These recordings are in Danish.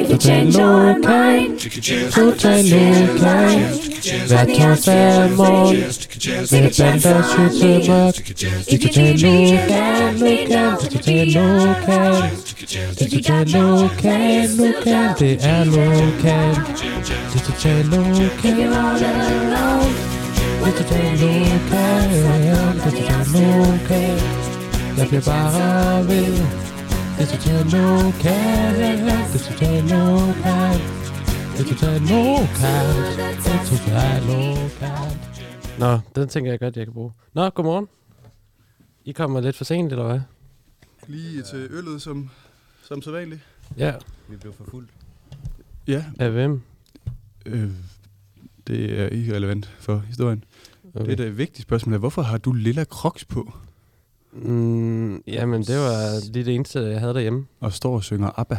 If you change your mind, Total lokal Hver torsdag morgen Med bander sygt til mørk Det er total lokal, lokal Det er total lokal Det er total lokal, lokal Det er lokal Det er total lokal if you're all alone, Det er total lokal Det er total lokal Jeg bliver bare ved Det er total lokal Det er total lokal Det er total lokal Det er total lokal Nå, den tænker jeg godt, jeg kan bruge. Nå, godmorgen. I kommer lidt for sent, eller hvad? Lige til øllet som, som så vanligt. Ja. Vi blev for fuldt. Ja, Af hvem? øh, det er ikke relevant for historien. Okay. Okay. Det er da et vigtigt spørgsmål. er, Hvorfor har du lilla crocs på Mm, jamen, det var lige det eneste, jeg havde derhjemme. og står og synger ABBA?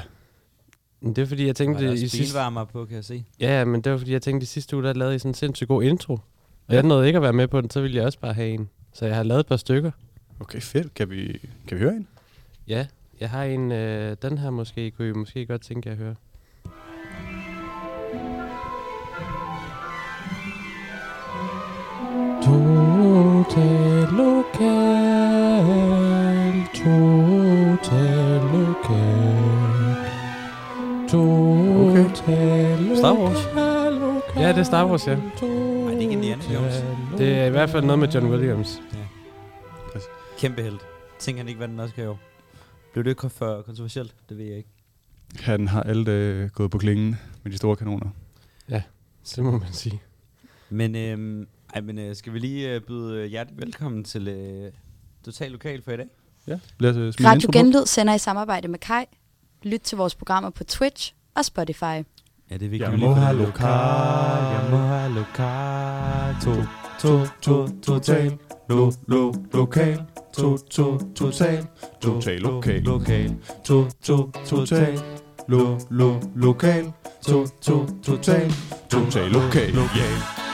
Men Det er fordi, jeg Der tænkte var i der sidste... på, kan jeg se. Ja, men det var fordi, jeg tænkte i sidste uge, der lavede I sådan en sindssygt god intro. Og jeg nåede ikke at være med på den, så ville jeg også bare have en. Så jeg har lavet et par stykker. Okay, fedt. Kan vi, kan vi høre en? Ja, jeg har en... Øh, den her måske, kunne I måske godt tænke jer at høre. Total lokal, total lokal, total Star Wars? Ja, det er Star Wars, ja. Nej, det er ikke Indiana Jones. Det er i hvert fald noget med John Williams. Kæmpe held. Tænker han ikke, hvad den også kan år? Blev det ikke for kontroversielt? Det ved jeg ikke. Han har alt øh, gået på klingen med de store kanoner. Det må man sige. Men, øhm, ej, men øh, skal vi lige øh, byde øh, hjertelig velkommen til øh, Total Lokal for i dag? Ja, lad os øh, smide Radio. Genlyd sender i samarbejde med Kai. Lyt til vores programmer på Twitch og Spotify. Ja, det er vigtigt. Jeg må have lokal, jeg må have lokal. To, to, to, total. Lo, lo, lokal. To, to, total. Total lokal. Lokal. To, to, total. Lo, lo, lokal. To, to, total. Total lokal. Yeah.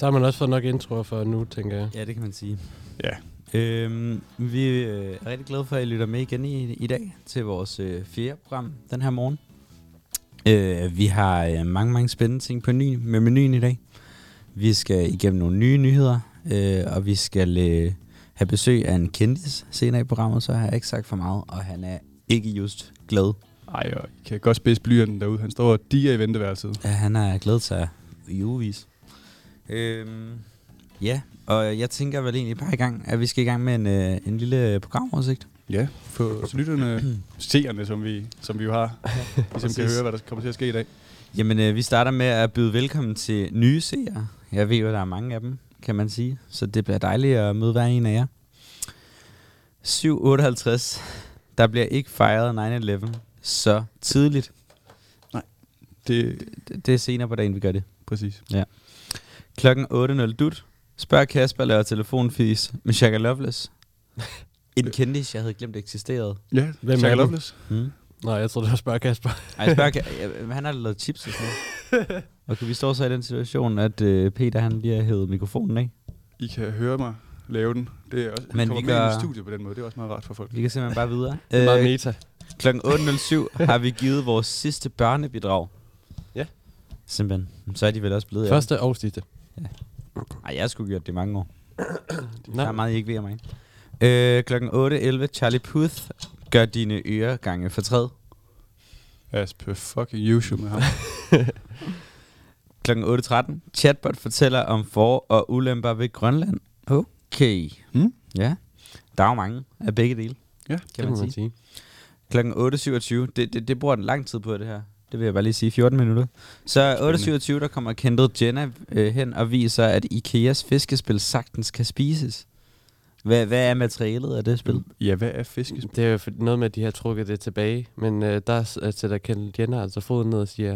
Så har man også fået nok introer for nu, tænker jeg. Ja, det kan man sige. Ja. Øhm, vi øh, er rigtig glade for, at I lytter med igen i, i dag til vores øh, fjerde program den her morgen. Øh, vi har øh, mange, mange spændende ting på ny, med menuen i dag. Vi skal igennem nogle nye nyheder, øh, og vi skal øh, have besøg af en kendis senere i programmet, så har jeg ikke sagt for meget, og han er ikke just glad. Ej, og I kan godt spidse blyanten derude. Han står og diger i venteværelset. Ja, han er glad til i ugevis. Øhm, ja, og jeg tænker vel egentlig bare i gang, at vi skal i gang med en, øh, en lille programoversigt. Ja, for lytterne, seerne, som vi, som vi jo har, ligesom kan høre, hvad der kommer til at ske i dag. Jamen, øh, vi starter med at byde velkommen til nye seere. Jeg ved jo, at der er mange af dem, kan man sige. Så det bliver dejligt at møde hver en af jer. 7.58. Der bliver ikke fejret 9-11 så tidligt. Det Det, det er senere på dagen, vi gør det. præcis. Klokken 8.00 dut. Spørg Kasper laver telefonfis med Shaka Loveless. En kendis, jeg havde glemt eksisterede. Ja, Hvem er Shaka? Loveless. Mm. Nå, jeg tror det var spørg Kasper. Ej, spørg, Ka- ja, han har lavet chips og sådan noget. Okay, vi står så i den situation, at øh, Peter han lige har hævet mikrofonen af. I kan høre mig lave den. Det er også, Men kommer vi med gør- i studiet på den måde. Det er også meget rart for folk. Vi kan simpelthen bare videre. Det er meget Øh, meta. klokken 8.07 har vi givet vores sidste børnebidrag. Ja. Simpelthen. Så er de vel også blevet... Første og sidste. Ej, jeg har sgu gjort det i mange år. Der er meget, I ikke ved om mig. Øh, klokken 8.11. Charlie Puth gør dine ører gange fortræd. As per fucking usual med ham. Klokken 8.13. Chatbot fortæller om for- og ulemper ved Grønland. Okay. Hmm? Ja. Der er jo mange af begge dele. Ja, kan det man må sige. man sige. Klokken 8.27. Det, det, det bruger den lang tid på, det her. Det vil jeg bare lige sige. 14 minutter. Så 8.27, der kommer Kendall Jenner øh, hen og viser, at Ikeas fiskespil sagtens kan spises. Hvad, hvad er materialet af det spil? Ja, hvad er fiskespil? Det er jo noget med, at de har trukket det tilbage. Men øh, der øh, sætter Kendall Jenner altså foden ned og siger,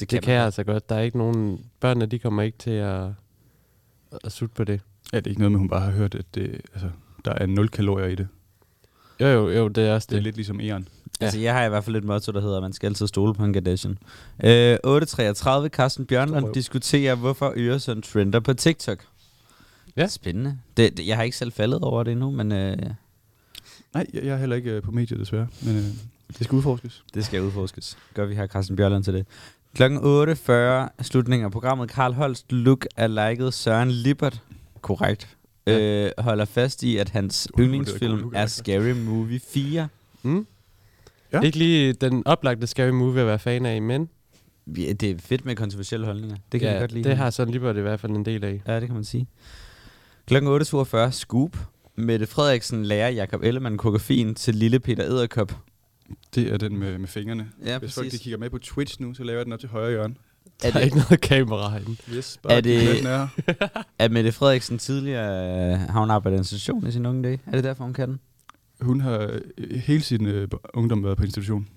det kan, det kan jeg altså godt. Der er ikke nogen... Børnene, de kommer ikke til at, at sutte på det. Er det ikke noget med, hun bare har hørt, at det, altså, der er 0 kalorier i det? Jo, jo, jo, det er også Det er det. lidt ligesom Eon. Ja. Altså, jeg har i hvert fald et motto, der hedder, at man skal altid stole på en Kardashian. Øh, 8.33, Carsten Bjørnland diskuterer, hvorfor Øresund trender på TikTok. Ja. Spændende. Det, det, jeg har ikke selv faldet over det endnu, men øh, Nej, jeg, jeg er heller ikke øh, på mediet desværre. Men øh, Det skal udforskes. Det skal udforskes. Gør vi her Carsten Bjørland til det. Klokken 8.40, slutningen af programmet. Karl Holst look liket Søren Lippert. Korrekt. Ja. Øh, holder fast i, at hans Uh, er yndlingsfilm er. Scary Movie 4. Mm? Ja. Ikke lige den oplagte Scary Movie at være fan af, men Ja, det er fedt med kontroversielle holdninger. Det kan ja, vi godt lide. det har sådan lige i hvert fald en del af. Ja, det kan man sige. Klokken 8.42, Scoop. Mette Frederiksen lærer Jakob Ellemann koreografien til lille Peter Edderkop. Det er den med, med fingrene. Ja, Hvis folk de præcis. kigger med på Twitch nu, så laver jeg den op til højre hjørne. Er Der er det, ikke noget kamera herinde. Yes, Er det- er. er Mette Frederiksen tidligere, øh, har hun arbejdet i en institution i sin unge dage? Er det derfor, hun kan den? Hun har øh, hele sin øh, ungdom været på institution.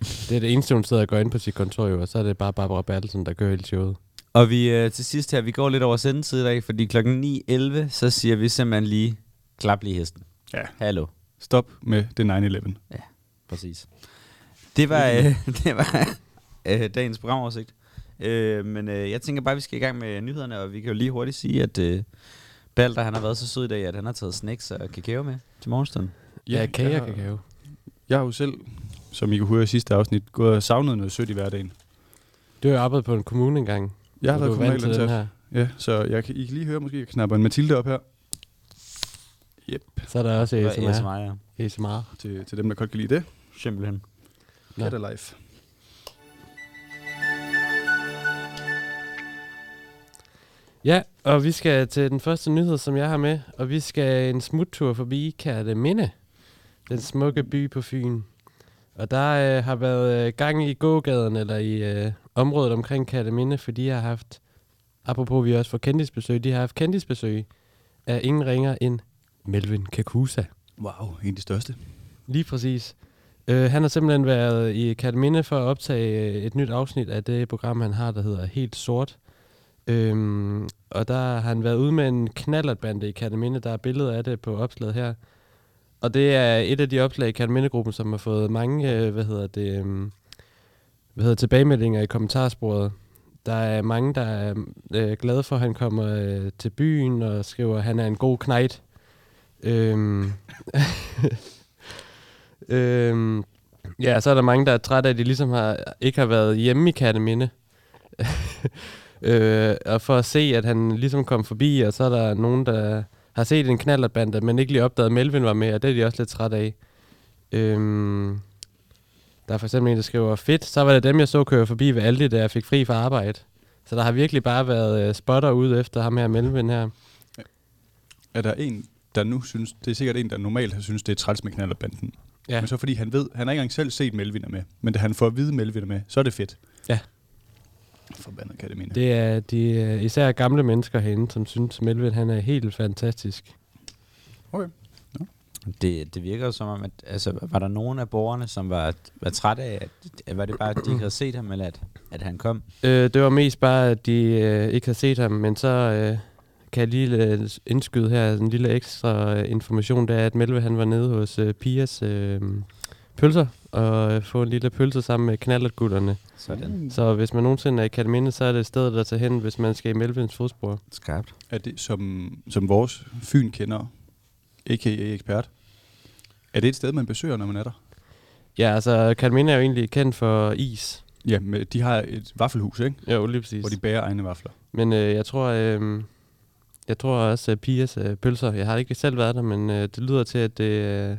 Det er det eneste, hun sidder og går ind på sit kontor, jo, og så er det bare Barbara Bertelsen, der kører hele showet. Og vi øh, til sidst her, vi går lidt over sendetid i dag, fordi klokken 9.11, så siger vi simpelthen lige, klap lige hesten. Ja. Hallo. Stop med det 9-11. Præcis. Det var, øh, det var øh, dagens programoversigt. Øh, men øh, jeg tænker bare, at vi skal i gang med nyhederne, og vi kan jo lige hurtigt sige, at øh, Balder han har været så sød i dag, at han har taget snacks og kakao med til morgenstunden. Ja, kage jeg og kakao. Jeg har jo selv, som I kunne høre i sidste afsnit, gået og savnet noget sødt i hverdagen. Du har jo arbejdet på en kommune engang. Jeg har så været kommunalansat. her. Ja, så jeg kan, I kan lige høre, måske jeg knapper en Mathilde op her. Yep, Så er der også ASMR. ASMR, ja. ASMR. til, til dem, der godt kan lide det. Simpelthen. Cat Alive. Ja, og vi skal til den første nyhed, som jeg har med, og vi skal en smuttur forbi Kærteminde, den smukke by på Fyn. Og der øh, har været øh, gang i gågaden, eller i øh, området omkring Kærteminde, fordi de har haft, apropos vi også får kendisbesøg, de har haft kendisbesøg af ingen ringer end Melvin Kakusa. Wow, en af de største. Lige præcis. Øh, han har simpelthen været i Kataminde for at optage øh, et nyt afsnit af det program, han har, der hedder Helt Sort. Øhm, og der har han været ude med en knallertbande i Kataminde. Der er billeder af det på opslaget her. Og det er et af de opslag i Katmindegruppen, som har fået mange, øh, hvad hedder det, øhm, hvad hedder tilbagemeldinger i kommentarsporet. Der er mange, der er øh, glade for, at han kommer øh, til byen og skriver, at han er en god knejt. Øhm, øhm, ja, så er der mange, der er trætte af, at de ligesom har, ikke har været hjemme i Katteminde. øh, og for at se, at han ligesom kom forbi, og så er der nogen, der har set en knallertbande, men ikke lige opdaget, at Melvin var med, og det er de også lidt trætte af. Øhm, der er for eksempel en, der skriver, fedt, så var det dem, jeg så køre forbi ved Aldi, da jeg fik fri fra arbejde. Så der har virkelig bare været øh, spotter ude efter ham her, Melvin her. Er der en, der nu synes, det er sikkert en, der normalt har synes, det er træls med knallerbanden. Ja. Men så fordi han ved, han har ikke engang selv set Melvin er med, men da han får at vide, Melvin er med, så er det fedt. Ja. Forbandet kan det er de, især gamle mennesker herinde, som synes, Melvin han er helt fantastisk. Okay. Det, det virker jo som om, at altså, var der nogen af borgerne, som var, var trætte af, at, at var det bare, at de ikke havde set ham, eller at, at han kom? Øh, det var mest bare, at de øh, ikke havde set ham, men så øh, kan jeg lige øh, indskyde her en lille ekstra øh, information, det er, at Melve han var nede hos øh, Pias øh, pølser, og øh, få en lille pølse sammen med knallertgutterne. Sådan. Så hvis man nogensinde er i Kataminde, så er det et sted, der tager hen, hvis man skal i Melvins fodspor. Skarpt. Er det, som, som vores Fyn kender, a.k.a. ekspert, er det et sted, man besøger, når man er der? Ja, altså Kataminde er jo egentlig kendt for is. Ja, med, de har et vaffelhus, ikke? Jo, lige præcis. Hvor de bager egne vafler. Men øh, jeg tror, øh, jeg tror også, at Pias øh, pølser, jeg har ikke selv været der, men øh, det lyder til, at det, øh,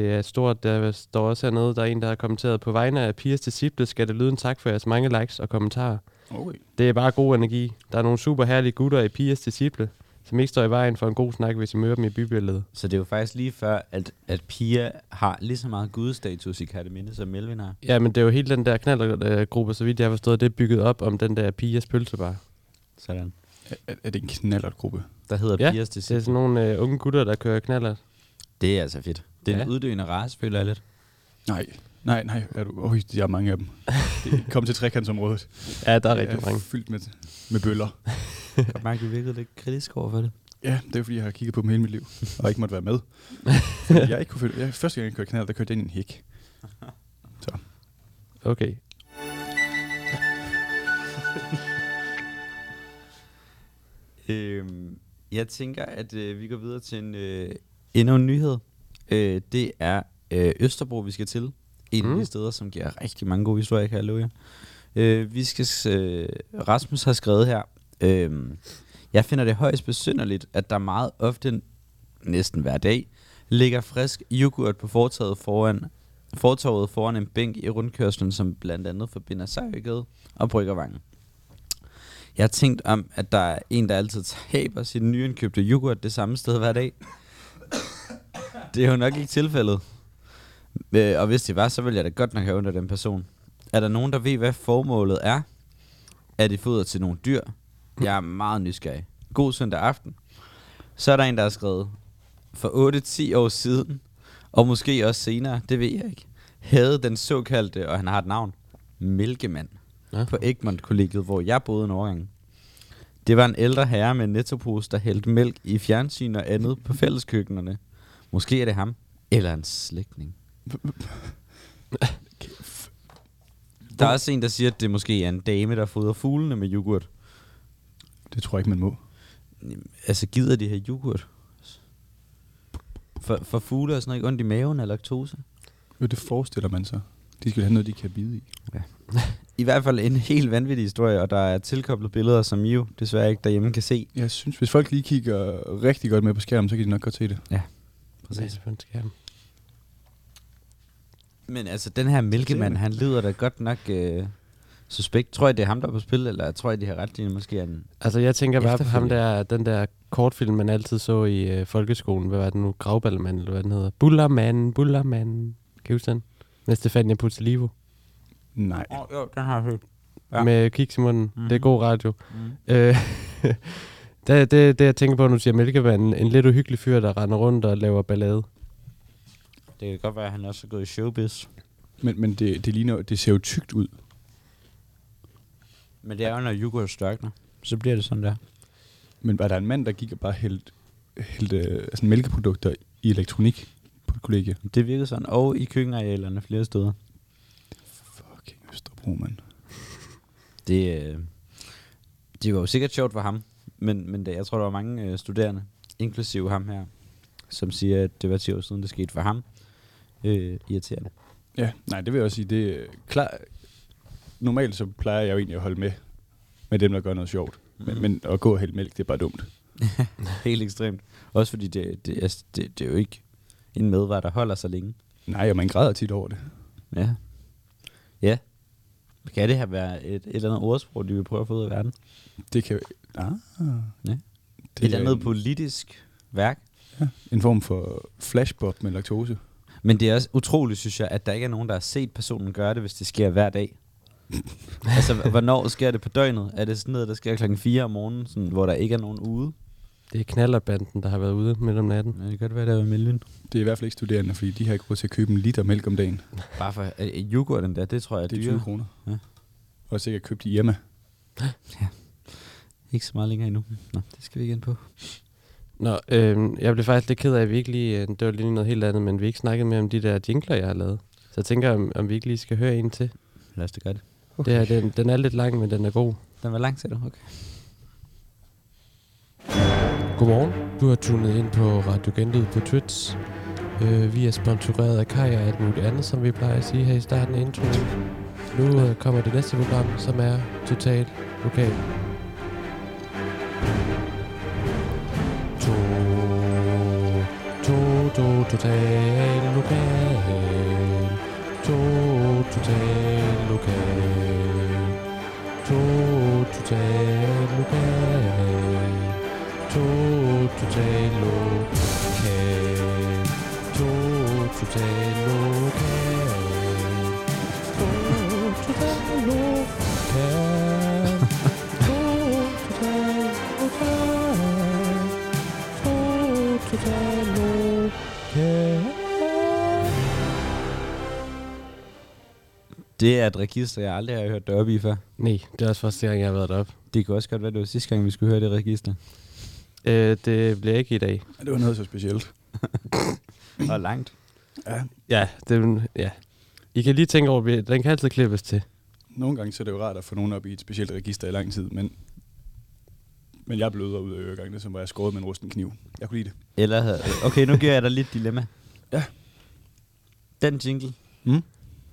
det er stort. Der står også hernede, der er en, der har kommenteret på vegne af Pias disciple, skal det lyde en tak for jeres mange likes og kommentarer. Okay. Det er bare god energi. Der er nogle super herlige gutter i Pias disciple, som ikke står i vejen for en god snak, hvis I møder dem i bybilledet. Så det er jo faktisk lige før, at, at Pia har lige så meget gudstatus i Kataminde, som Melvin har. Ja, men det er jo hele den der knallergruppe, så vidt jeg har forstået, det er bygget op om den der Pias pølsebar. Sådan. Er, er- det en knallertgruppe? Der hedder Ja, Pias Det er disciple. sådan nogle øh, unge gutter, der kører knaller. Det er altså fedt. Det er ja. en uddøende race, føler jeg lidt. Nej, nej, nej. Er du, øj, der er mange af dem. Kom til trekantsområdet. Ja, der er rigtig mange. fyldt med, med bøller. Jeg mærke, vi virkede lidt kritisk over for det. Ja, det er fordi, jeg har kigget på dem hele mit liv, og ikke måtte være med. Jeg ikke kunne følge, jeg, første gang jeg kørte knald, der kørte jeg ind i en hæk. Okay. Øhm, jeg tænker, at øh, vi går videre til en, øh, endnu en nyhed. Øh, det er øh, Østerbro, vi skal til. En af Mm. de steder, som giver rigtig mange gode historier, kan jeg love jer. Øh, vi skal, øh, Rasmus har skrevet her, øh, jeg finder det højst besynderligt, at der meget ofte, næsten hver dag, ligger frisk yoghurt på fortaget foran, fortorvet foran en bænk i rundkørslen, som blandt andet forbinder Sejrgade og Bryggervangen. Jeg har tænkt om, at der er en, der altid taber sin nyindkøbte yoghurt det samme sted hver dag. Det er jo nok ikke tilfældet. Øh, og hvis det var, så ville jeg da godt nok have under den person. Er der nogen, der ved, hvad formålet er? Er det foder til nogle dyr? Jeg er meget nysgerrig. God søndag aften. Så er der en, der har skrevet, for 8-10 år siden, og måske også senere, det ved jeg ikke, havde den såkaldte, og han har et navn, Mælkemand, Ja. på Egmont kollegiet, hvor jeg boede en overgang. Det var en ældre herre med en nettopose, der hældte mælk i fjernsyn og andet på fælleskøkkenerne. Måske er det ham, eller en slægtning. Der er også en, der siger, at det måske er en dame, der fodrer fuglene med yoghurt. Det tror jeg ikke, man må. Altså, gider de have yoghurt? For, for fugle er sådan noget ikke ondt i maven af laktose. Jo, det forestiller man sig. De skal have noget, de kan bide i. I hvert fald en helt vanvittig historie, og der er tilkoblet billeder, som I jo desværre ikke derhjemme kan se. Jeg synes, hvis folk lige kigger rigtig godt med på skærmen, så kan de nok godt se det. Præcis. På en skærm. Men altså, den her mælkemand, han lyder da godt nok øh, suspekt. Tror jeg, det er ham, der er på spil, eller tror jeg, de har ret i, måske en... Altså, jeg tænker bare på ham der, den der kortfilm, man altid så i øh, folkeskolen. Hvad var det nu? Gravballermand, eller hvad den hedder? Bullermand, Bullermand. Kan I huske den? Med Stefania Puttelivo. Nej. Oh, jo, den har jeg hørt. Ja. Ja. Med kiks i munden. Mm-hmm. Det er god radio. Mm. Øh, det, det, det, jeg tænker på, når du siger mælkemand, en, en lidt uhyggelig fyr, der render rundt og laver ballade. Det kan godt være, at han også er gået i showbiz. Men, men det, det, ligner, det ser jo tykt ud. Men det er jo, når yoghurt størkner. Så bliver det sådan der. Men var der en mand, der gik og bare hældte, hældte altså mælkeprodukter i elektronik på et kollegie? Det virkede sådan. Og i køkkenarealerne flere steder. Fucking Østerbro, mand. Det, øh, det var jo sikkert sjovt for ham. Men, men det, jeg tror, der var mange øh, studerende, inklusive ham her, som siger, at det var 10 år siden, det skete for ham. Øh, irriterende. Ja, nej, det vil jeg også sige. Det er klar. Normalt så plejer jeg jo egentlig at holde med med dem, der gør noget sjovt. Men, Mhm. men at gå hælde mælk, det er bare dumt. Helt ekstremt. Også fordi det, det, altså, det, det er jo ikke en medvar, der holder sig længe. Nej, og man græder tit over det. Ja. Ja. Kan det her være et, et eller andet ordsprog, de vil prøve at få ud af verden? Det kan ah, Ja. det et eller er andet en, politisk værk. en form for flashbob med laktose. Men det er også utroligt, synes jeg, at der ikke er nogen, der har set personen gøre det, hvis det sker hver dag. altså, hvornår sker det på døgnet? Er det sådan noget, der sker klokken 4 om morgenen, sådan, hvor der ikke er nogen ude? Det er knallerbanden, der har været ude midt om natten. Ja, det kan godt være, der er miljøen. Det er i hvert fald ikke studerende, fordi de har ikke råd til at købe en liter mælk om dagen. Bare for øh, yoghurten der, det tror jeg er Det er dyrere. 20 kroner. Ja. Og sikkert købt i hjemme. Ikke så meget længere endnu. Nå, det skal vi ikke ind på. Nå, øh, jeg blev faktisk lidt ked af, at vi ikke lige, øh, det var lige noget helt andet, men vi ikke snakkede mere om de der jingler, jeg har lavet. Så jeg tænker, om, om vi ikke lige skal høre en til. Lad os da gøre det. Okay. Det er, den, den er lidt lang, men den er god. Den var lang, sagde du? Okay. Godmorgen. Du har tunet ind på Radio Genlyd på Twitch. Øh, vi er sponsoreret af Kai og alt muligt andet, som vi plejer at sige her i starten af introen. Nu øh, kommer det næste program, som er Total Lokal. To, to, to, total lokal. To, total lokal. To, total lokal. To, total lokal. To, total lokal. To, total lokal. To, total lokal. To, total lokal. Det er et register, jeg aldrig har hørt deroppe i før. Nej, det er også første gang, jeg har været deroppe. Det kunne også godt være, det var sidste gang, vi skulle høre det register. Øh, det bliver ikke i dag. Det var noget så specielt. Og langt. Ja. Ja, det, ja. I kan lige tænke over, den kan altid klippes til. Nogle gange så er det jo rart at få nogen op i et specielt register i lang tid, men, men jeg bløder ud af øregangene, som var jeg skåret med en rusten kniv. Jeg kunne lide det. Eller. Okay, nu giver jeg dig lidt dilemma. Ja. Den jingle, Mm?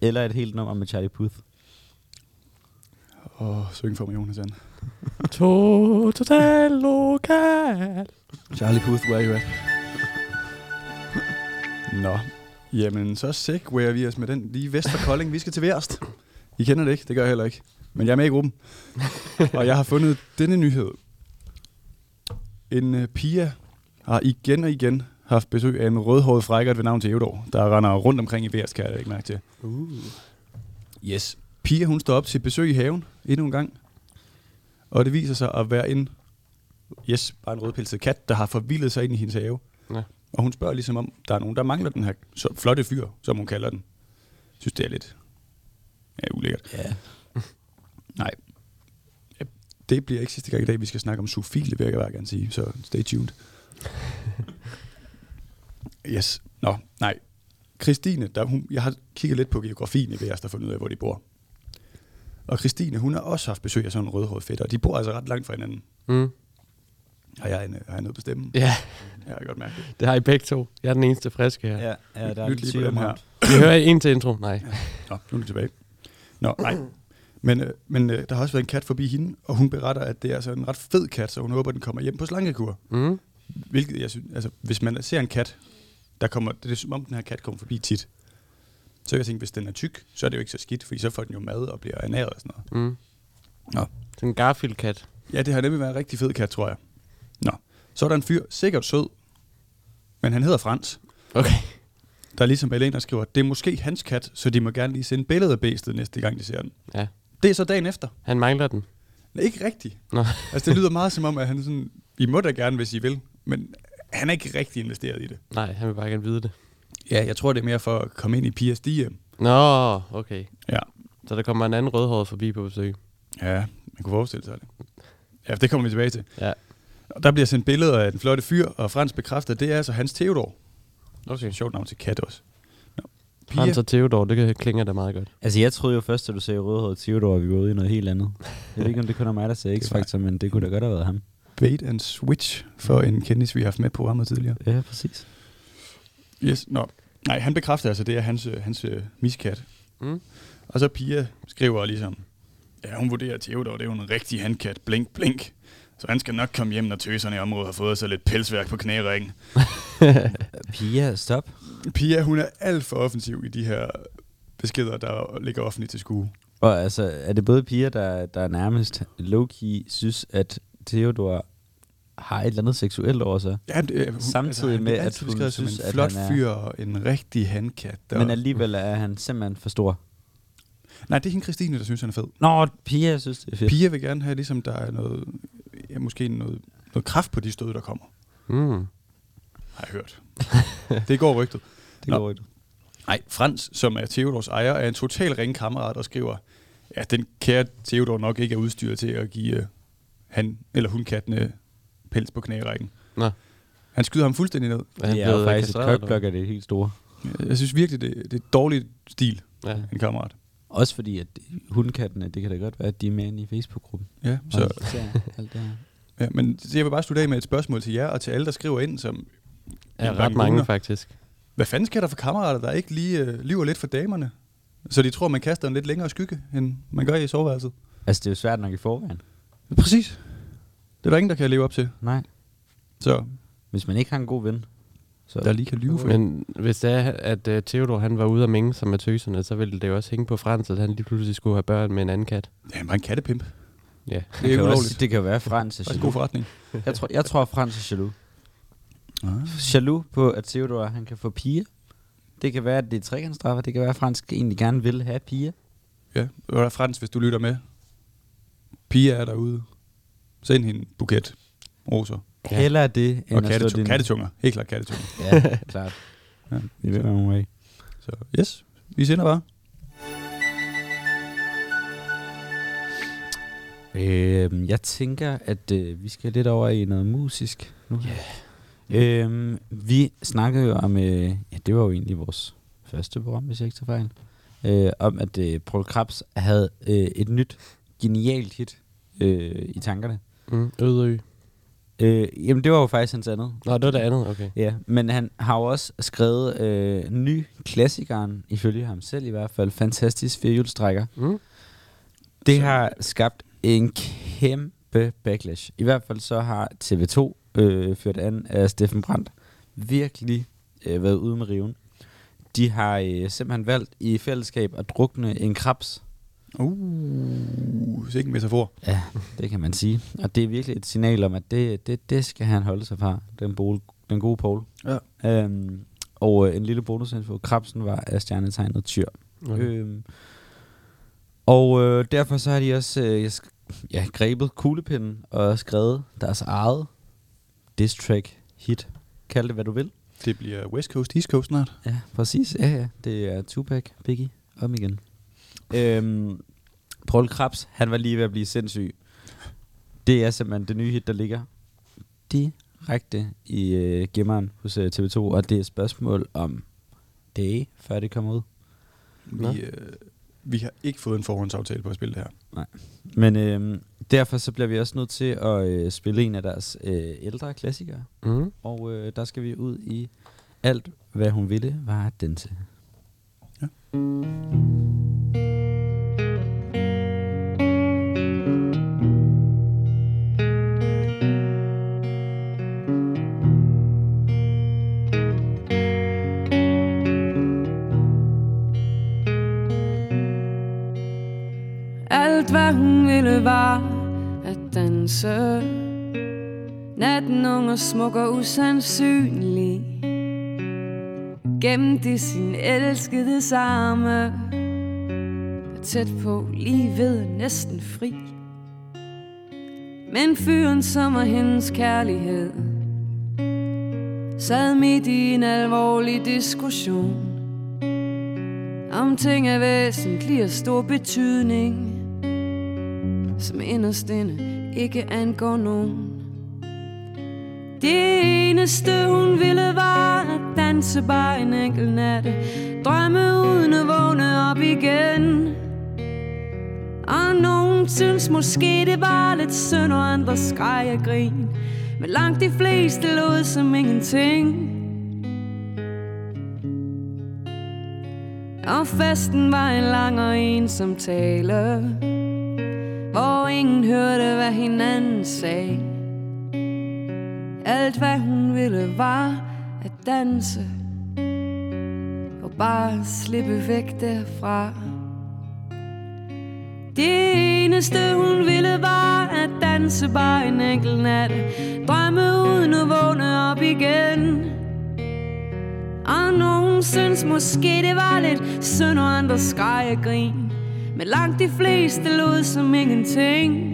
Eller et helt nummer med Charlie Puth. Åh, oh, syng for mig, Jonas Sand. To, total lokal. Charlie Puth, where you at? Nå, jamen så segwayer vi os med den lige vest for Kolding. Vi skal til Værst. I kender det ikke, det gør jeg heller ikke. Men jeg er med i gruppen. og jeg har fundet denne nyhed. En uh, Pia har igen og igen haft besøg af en rødhåret frækkert ved navn Theodor, der render rundt omkring i Værst, kan jeg ikke mærke til. Uh. Yes. Pia, hun står op til besøg i haven endnu en gang. Og det viser sig at være en, yes, bare en rødpelset kat, der har forvildet sig ind i hendes have. Ja. Og hun spørger ligesom om, der er nogen, der mangler den her så flotte fyr, som hun kalder den. Jeg synes, det er lidt ja, ulækkert. Ja. Nej. Ja, Det bliver ikke sidste gang i dag, vi skal snakke om zoofile, vil jeg bare gerne sige. Så stay tuned. yes. Nå, nej. Christine, der, hun, jeg har kigget lidt på geografien i Værs, der fundet ud af, hvor de bor. Og Christine, hun har også haft besøg af sådan en rødhåret fætter. De bor altså ret langt fra hinanden. Mm. Har jeg, en, har jeg noget at bestemme? Ja, Jeg har godt mærket det. det har I begge to. Jeg er den eneste friske her. Ja, ja der er Lyt lidt lige på den her. Vi hører en til intro. Nej. Nå, nu er det tilbage. Nå, nej. Men, øh, men øh, der har også været en kat forbi hende, og hun beretter, at det er altså en ret fed kat, så hun håber, at den kommer hjem på slankekur. Mm. Hvilket jeg synes, altså hvis man ser en kat, der kommer, det er som om den her kat kommer forbi tit. Så kan jeg tænke, hvis den er tyk, så er det jo ikke så skidt, fordi så får den jo mad og bliver ernæret og sådan noget. Mm. Nå. Sådan en Garfield-kat. Ja, det har nemlig været en rigtig fed kat, tror jeg. Nå, så er der en fyr, sikkert sød, men han hedder Frans, Okay. der ligesom Balena skriver, det er måske hans kat, så de må gerne lige sende billeder af bæstet næste gang, de ser den. Ja. Det er så dagen efter. Han mangler den. Nej, ikke rigtigt. Nå. Altså, det lyder meget som om, at han er sådan, I må da gerne, hvis I vil, men han er ikke rigtig investeret i det. Nej, han vil bare gerne vide det. Ja, jeg tror, det er mere for at komme ind i Pias DM. Nå, okay. Ja. Så der kommer en anden rødhåret forbi på besøg. Ja, man kunne forestille sig det. Ja, det kommer vi tilbage til. Ja. Og der bliver sendt billeder af den flotte fyr, og Frans bekræfter, at det er altså hans Theodor. Okay. Sjovt navn til kat også. Nå. Pia, Frans og Theodor, det kan- klinger da meget godt. Altså, jeg troede jo først, at du sagde rødhåret Theodor, at vi var ude i noget helt andet. Jeg ved ikke, om det kun er mig, der sagde X-Factor, men det kunne da godt have været ham. bait and switch for en kendis, vi har haft med på programmet tidligere. Ja, præcis. Yes, nå. Nej, han bekræfter altså, det er hans, øh, hans øh, miskat. Mm. Og så Pia skriver ligesom, ja, hun vurderer Theodor, det er jo en rigtig handkat, blink, blink. Så han skal nok komme hjem, når tøserne i området har fået sig lidt pelsværk på knæringen. Pia, stop. Pia, hun er alt for offensiv i de her beskeder, der ligger offentligt til skue. Og altså, er det både piger, der, der nærmest low-key synes, at Theodor har et eller andet seksuelt over sig, Ja, det, øh, hun, Samtidig han med, at altid hun synes, en at flot han er- fyr og en rigtig handkat. Der... men alligevel er han simpelthen for stor. Nej, det er hende Christine, der synes, han er fed. Nå, Pia synes, det er fedt. Pia vil gerne have, ligesom der er noget, ja, måske noget, noget kraft på de stød, der kommer. Mm. Har jeg hørt. det går rygtet. Det Nå. går ikke. Nej, Frans, som er Theodors ejer, er en total ringkammerat og skriver, at den kære Theodor nok ikke er udstyret til at give uh, han eller hun kattene pels på knærækken. Nå. Han skyder ham fuldstændig ned. Er han blevet faktisk et kokblok af det helt store. Jeg synes virkelig, det, det er et dårligt stil? Ja. en kammerat. Også fordi, at hundkattene, det kan da godt være, at de er med inde i Facebook-gruppen. Ja, Så. alt det her. ja, men så jeg vil bare slutte af med et spørgsmål til jer og til alle, der skriver ind, som, Ja, ret mange luner. faktisk. hvad fanden sker der for kammerater, der ikke lige øh, lyver lidt for damerne? Så de tror, man kaster en lidt længere skygge, end man gør i soveværelset. Altså, det er jo svært nok i forvejen. Præcis. Det er der ingen, der kan leve op til. Nej. Så Hvis man ikke har en god ven, så... der lige kan lyve for Men, Men hvis det er, at uh, Theodor han var ude at mænge sig med tøserne, så ville det jo også hænge på Frans, at han lige pludselig skulle have børn med en anden kat. ja, han var en kattepimp. Ja. Det det, er kan ikke jo ulovligt. også, det kan jo være, at Frans er Det er en god forretning. Jeg tror, jeg tror Frans er jaloux. Ah. Jaloux på, at Theodor han kan få piger. Det kan være, at det er trekantsstraffer. Det kan være, at Frans egentlig gerne vil have piger. Ja, og er Frans, hvis du lytter med. Pia er derude. Send hende en buket roser. Ja. Hellere det, end Og kattetunger. din... Kattetunger. Helt klart kattetunger. Ja, klart. Ja. Vil være nogle Så yes, vi sender bare. Øhm, jeg tænker, at øh, vi skal lidt over i noget musisk nu. Yeah. Øhm, vi snakkede jo om, øh, ja, det var jo egentlig vores første program, hvis jeg ikke tager fejl, øh, om at øh, Paul Krabs havde øh, et nyt, genialt hit øh, i tankerne. Mm. Ødø. Øh, jamen, det var jo faktisk hans andet. Nå, det var det andet, okay. Ja, men han har jo også skrevet øh, ny klassikeren, ifølge ham selv i hvert fald, Fantastisk firehjulstrækker. Mm. Det har skabt en kæmpe backlash. I hvert fald så har TV2 øh, ført an af Steffen Brandt virkelig øh, været ude med riven. De har øh, simpelthen valgt i fællesskab at drukne en krabs. Uh, sikke en metafor. Ja, det kan man sige. Og det er virkelig et signal om, at det, det, det skal han holde sig fra, den, bol, den gode Paul. Ja. Øhm, og øh, en lille bonusinfo. Krabsen var af stjernetegnet tyr. okay. Øhm, og øh, derfor så har de også øh, ja, grebet kuglepinden og skrevet deres eget diss track hit. Kald det, hvad du vil. Det bliver West Coast, East Coast snart. Ja, præcis. Ja, ja. Det er Tupac, Biggie, om igen. Øhm, Paul Krabs, han var lige ved at blive sindssyg. Det er simpelthen det nye hit, der ligger direkte i øh, gemmeren hos øh, TV2, og det er et spørgsmål om dage, før det kommer ud. Nå. Vi, øh, vi har ikke fået en forhåndsaftale på at spille det her. Men øh, derfor så bliver vi også nødt til at øh, spille en af deres øh, ældre klassikere. Mm. Og øh, der skal vi ud i alt, hvad hun ville, var at danse. Alt hvad hun ville var at danse. Natten ung og smuk og usandsynlig. Gemte i sin elskede arme Og Tæt på, lige ved, næsten fri. Men fyren, som er hendes kærlighed Sad midt i en alvorlig diskussion Om ting af væsentlig og stor betydning som inderst inde ikke angår nogen. Det eneste hun ville var at danse bare en enkelt natte, drømme uden at vågne op igen. Og nogen synes måske det var lidt synd, og andre skreg og grin, men langt de fleste lod som ingenting. Og festen var en lang og ensom tale hvor ingen hørte, hvad hinanden sagde. Alt, hvad hun ville, var at danse og bare slippe væk derfra. Det eneste, hun ville, var at danse bare en enkelt nat. Drømme uden at vågne op igen. Og nogen synes måske, det var lidt synd, og andre skreg og grin. Men langt de fleste lod som ingenting.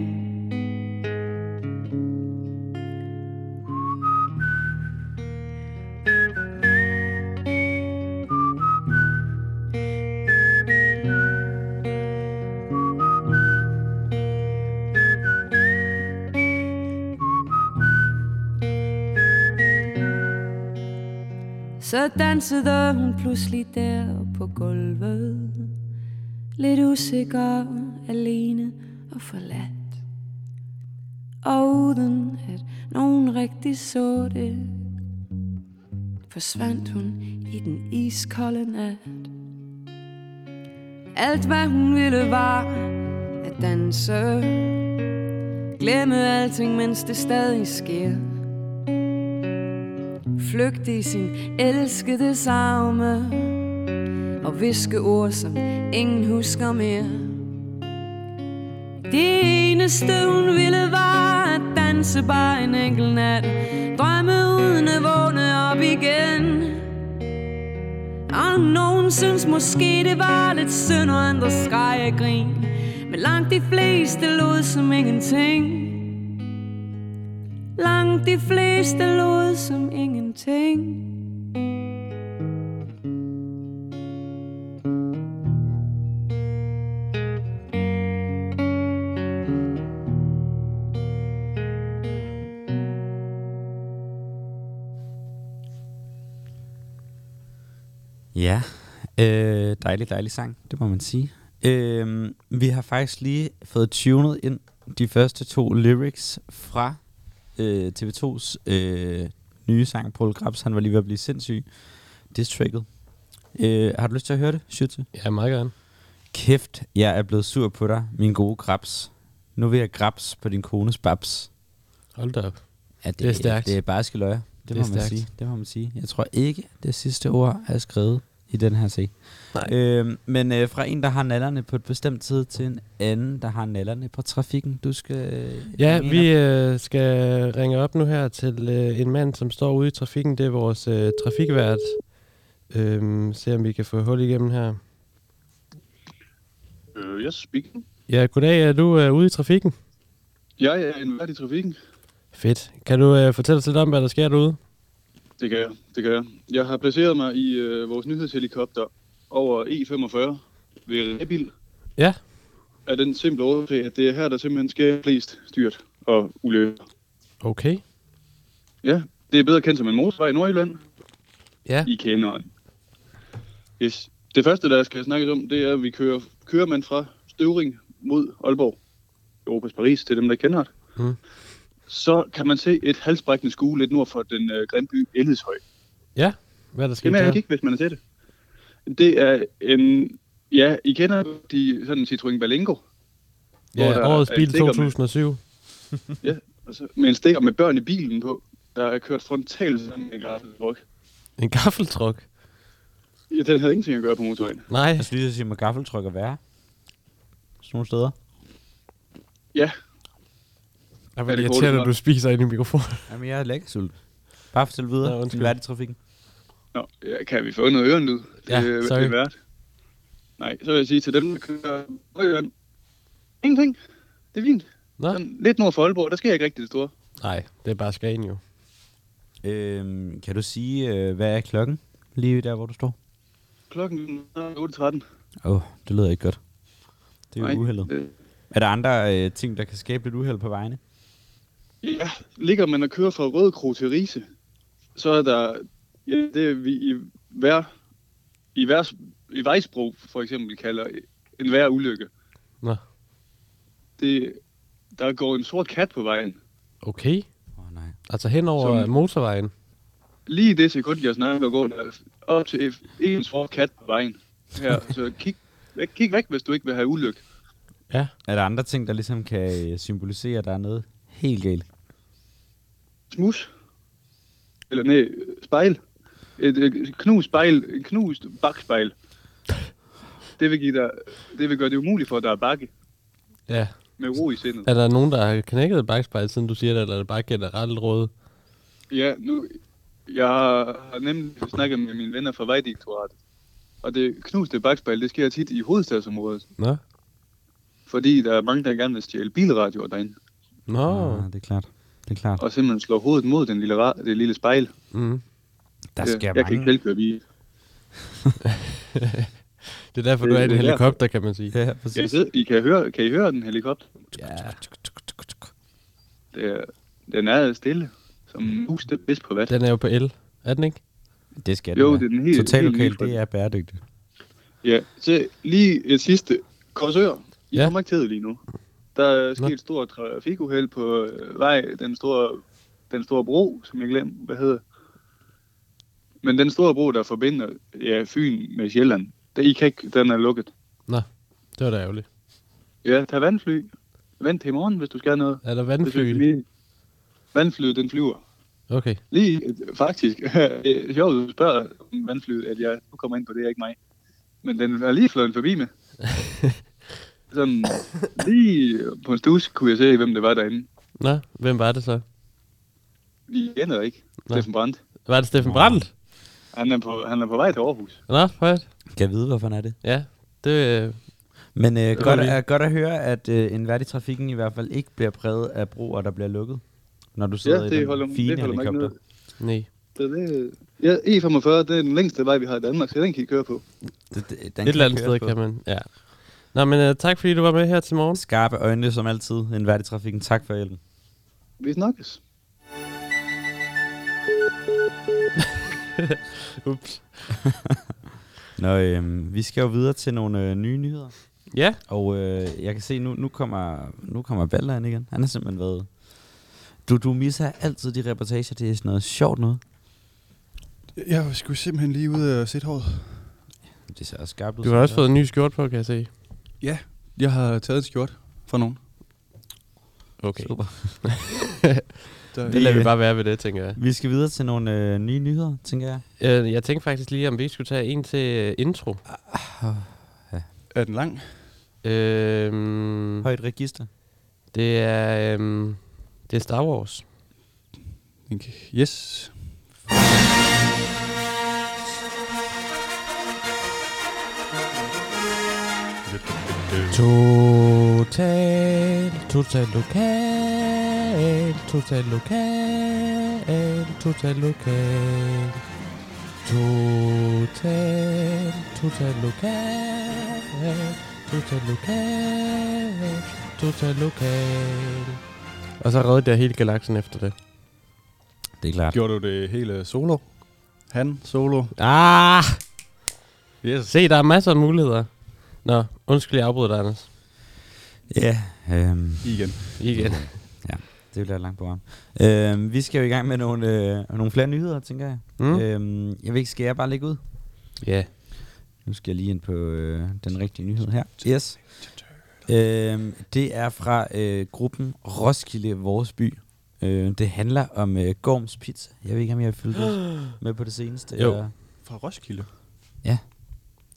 Så dansede hun pludselig der på gulvet. Lidt usikker, alene og forladt. Og uden at nogen rigtig så det Forsvandt hun i den iskolde nat. Alt hvad hun ville var at danse. Glemme alting, mens det stadig sker. Flygte i sin elskede arme og viske ord, som ingen husker mere. Det eneste hun ville var at danse bare en enkelt nat. Drømme uden at vågne op igen. Og nogen synes måske det var lidt synd Og andre skreg og grin. Men langt de fleste lod som ingenting. Langt de fleste lod som ingenting. Ja, øh, dejlig, dejlig sang, det må man sige. Øh, vi har faktisk lige fået tunet ind de første to lyrics fra øh, TV2's øh, nye sang, Paul Grabs, han var lige ved at blive sindssyg. Distracket. Øh, har du lyst til at høre det, Schütze? Ja, meget gerne. Kæft, jeg er blevet sur på dig, min gode Grabs. Nu vil jeg grabs på din kones babs. Hold da op. Ja, det, Det er stærkt. Det er bare skiløjer. Det, Det det må man stærkt. sige. Det må man sige. Jeg tror ikke, det sidste ord er skrevet i den her sag. Nej. Øh, men øh, fra en, der har nallerne på et bestemt tid, til en anden, der har nallerne på trafikken. Du skal... øh, Ja, vi øh, skal ringe op nu her til øh, en mand, som står ude i trafikken. Det er vores øh, trafikvært. Øhm, se om vi kan få hul igennem her. Øh, yes, speaking. Ja, goddag. Er du øh, ude i trafikken? Jeg er en i trafikken. Fedt. Kan du øh, fortælle os lidt om, hvad der sker derude? Det kan jeg, det kan jeg. Jeg har placeret mig i øh, vores nyhedshelikopter over E45 ved Rebil. Ja. Af den simple årsag, at det er her, der simpelthen sker flest styrt og ulykker. Okay. Ja, det er bedre kendt som en motorvej i Nordjylland. Ja. I kender den. Yes. Det første, der skal snakkes om, det er, at vi kører, kører man fra Støvring mod Aalborg. Europas Paris, til dem, der kender det. Mm. Så kan man se et halsbrækkende skue lidt nord for den øh, grimme by Ellidshøj. Hvad er der Det sket der? ikke, hvis man har set det. Det er en... Ja, I kender de sådan en Citroën Berlingo. hvor Ja, årets er bil stikker med- 2007. Altså, med en stikker med børn i bilen på, der er kørt frontalt sammen med en gaffeltryk. En gaffeltruck. Ja, den havde ingenting at gøre på motorvejen. Nej. Jeg skulle lige at sige, med gaffeltryk at være. Sådan nogle steder. Ja, Jeg Er vil det irritere, når du spiser ind i mikrofonen. Jamen, jeg er lækker sult. Bare fortæl videre. Nå, undskyld. undskyld. i trafikken. Nå, ja, kan vi få noget ørenlyd? Ja, det, sorry. Det er værd. Nej, så vil jeg sige til dem, der kører Nordjylland. Ingenting. Det er fint. Nå. Sådan, lidt nord for Aalborg, der sker ikke rigtig det store. Nej, det er bare Skagen jo. Øhm, kan du sige, øh, hvad er klokken? Lige der, hvor du står. Klokken er 8.13. Åh, oh, det lyder ikke godt. Det er jo uheldet. øh, Er der andre øh, ting, der kan skabe lidt uheld på vejene? Ja, ligger man og kører fra Rødekro til Rise, så er der, ja, det vi i hver, i hver, i Vejsbro for eksempel kalder en hver ulykke. Nå. Det, der går en sort kat på vejen. Okay. Åh oh, nej. Altså hen over Som- motorvejen. Lige i det sekund, jeg snakker, går der op til en sort kat på vejen. Her, så kig væk, kig væk, hvis du ikke vil have ulykke. Ja. Er der andre ting, der ligesom kan øh, symbolisere, at der er noget helt galt? Smus. Eller nej, spejl. Et, et knust spejl, en knust bakspejl. Det vil, give dig, det vil gøre det umuligt for, at der er bakke Ja. med ro i sindet. Er der nogen, der har knækket bagspejl, siden du siger det, eller er det bare generelt råd? Ja, nu, jeg har nemlig snakket med mine venner fra Vejdirektoratet. Og det knuste bakspejl, det sker tit i hovedstadsområdet. Nå. Fordi der er mange, der gerne vil stjæle bilradioer derinde. Nå. Ah, det er klart. Det er klart. Og simpelthen slår hovedet mod den lille, det lille spejl. Mm. Der sker jeg kan ikke mange... selv køre bil. Det er derfor, Det- du er i en er helikopter, kan man sige. Ja, Kan I, præcis. sidde, I kan, høre, kan I høre den helikopter? Ja. Det er, den er stille. Som en hus, det er bedst på vat. Den er jo på el. Er den ikke? Det skal Jo, det det er den helt- det er bæredygtigt. Ja, så lige et sidste. Korsør. I Ja. ja. kommer ikke til det lige nu. Der er sket et stort trafikuheld på øh, vej, den store, den store bro, som jeg glemte, hvad hedder. Men den store bro, der forbinder ja, Fyn med Sjælland, der, I kan ikke, den er lukket. Det var da ærgerligt. Ja, tag vandfly. Vent til i morgen, hvis du skal noget. Er der vandfly? lige. Vandflyet, den flyver. Okay. Lige, faktisk, det er sjovt, du spørger om vandflyet, at jeg nu kommer ind på det, er ikke mig. Men den er lige fløjet forbi med. Sådan, lige på en stus kunne jeg se, hvem det var derinde. Nå, hvem var det så? Vi kender ikke. Nå. Steffen Brandt. Var det Steffen Brandt? Han er, på, han er på vej til Aarhus. Nå, højt. Kan jeg vide, hvorfor han er det? Ja, det øh, Men øh, godt, er, godt at høre, at øh, en værdig trafikken i hvert fald ikke bliver præget af broer, der bliver lukket. Når du sidder Ja, i det holder, den fine det holder mig ikke helikopter. nej. Så det, ja, E45, det er den længste vej, vi har i Danmark, så den kan I køre på. Det, det, den Et kan eller andet sted på. kan man, ja. Nå, men uh, tak fordi du var med her til morgen. Skarpe øjne som altid. En værdig trafikken. Tak for hjælpen. Vi snakkes. Ups. Nå, øh, vi skal jo videre til nogle øh, nye nyheder. Ja, Og øh, jeg kan se, nu, nu kommer, nu kommer Balder ind igen. Han har simpelthen været Du, du misser altid de reportager. Det er sådan noget sjovt noget. Jeg skulle simpelthen lige ud og sætte håret. Det ser også skarpt ud. Du har også fået en ny skjort på, kan jeg se. Ja, jeg har taget et skjort fra nogen. Okay. Super. Der, Det lader vi bare være ved det, tænker jeg. Vi skal videre til nogle øh, nye nyheder, tænker jeg. Øh, jeg tænkte faktisk lige, om vi skulle tage en til øh, intro. er den lang? Øh, Højt register. det er øh, det er Star Wars. Yes. Total, total lokal, total lokal, total lokal. Total, total lokal, total lokal, total lokal. Og så redde jeg hele galaksen efter det. Det er klart. Gjorde du det hele solo? Han solo? Ah! Yes. Se, der er masser af muligheder. Nå, undskyld, jeg afbryder dig, Anders. Ja, øhm, Igen. Igen. det bliver et langt program. Øhm, vi skal jo i gang med nogle, øh, nogle flere nyheder, tænker jeg. Mm? Øhm, jeg ved ikke, skal jeg bare lægge ud? Ja. Nu skal jeg lige ind på øh, den rigtige nyhed her. Yes. Øhm, det er fra øh, gruppen Roskilde Vores By. Øh, det handler om øh, Gorms Pizza. Jeg ved ikke, om jeg har fulgt med på det seneste. Jo. eller- Fra Roskilde?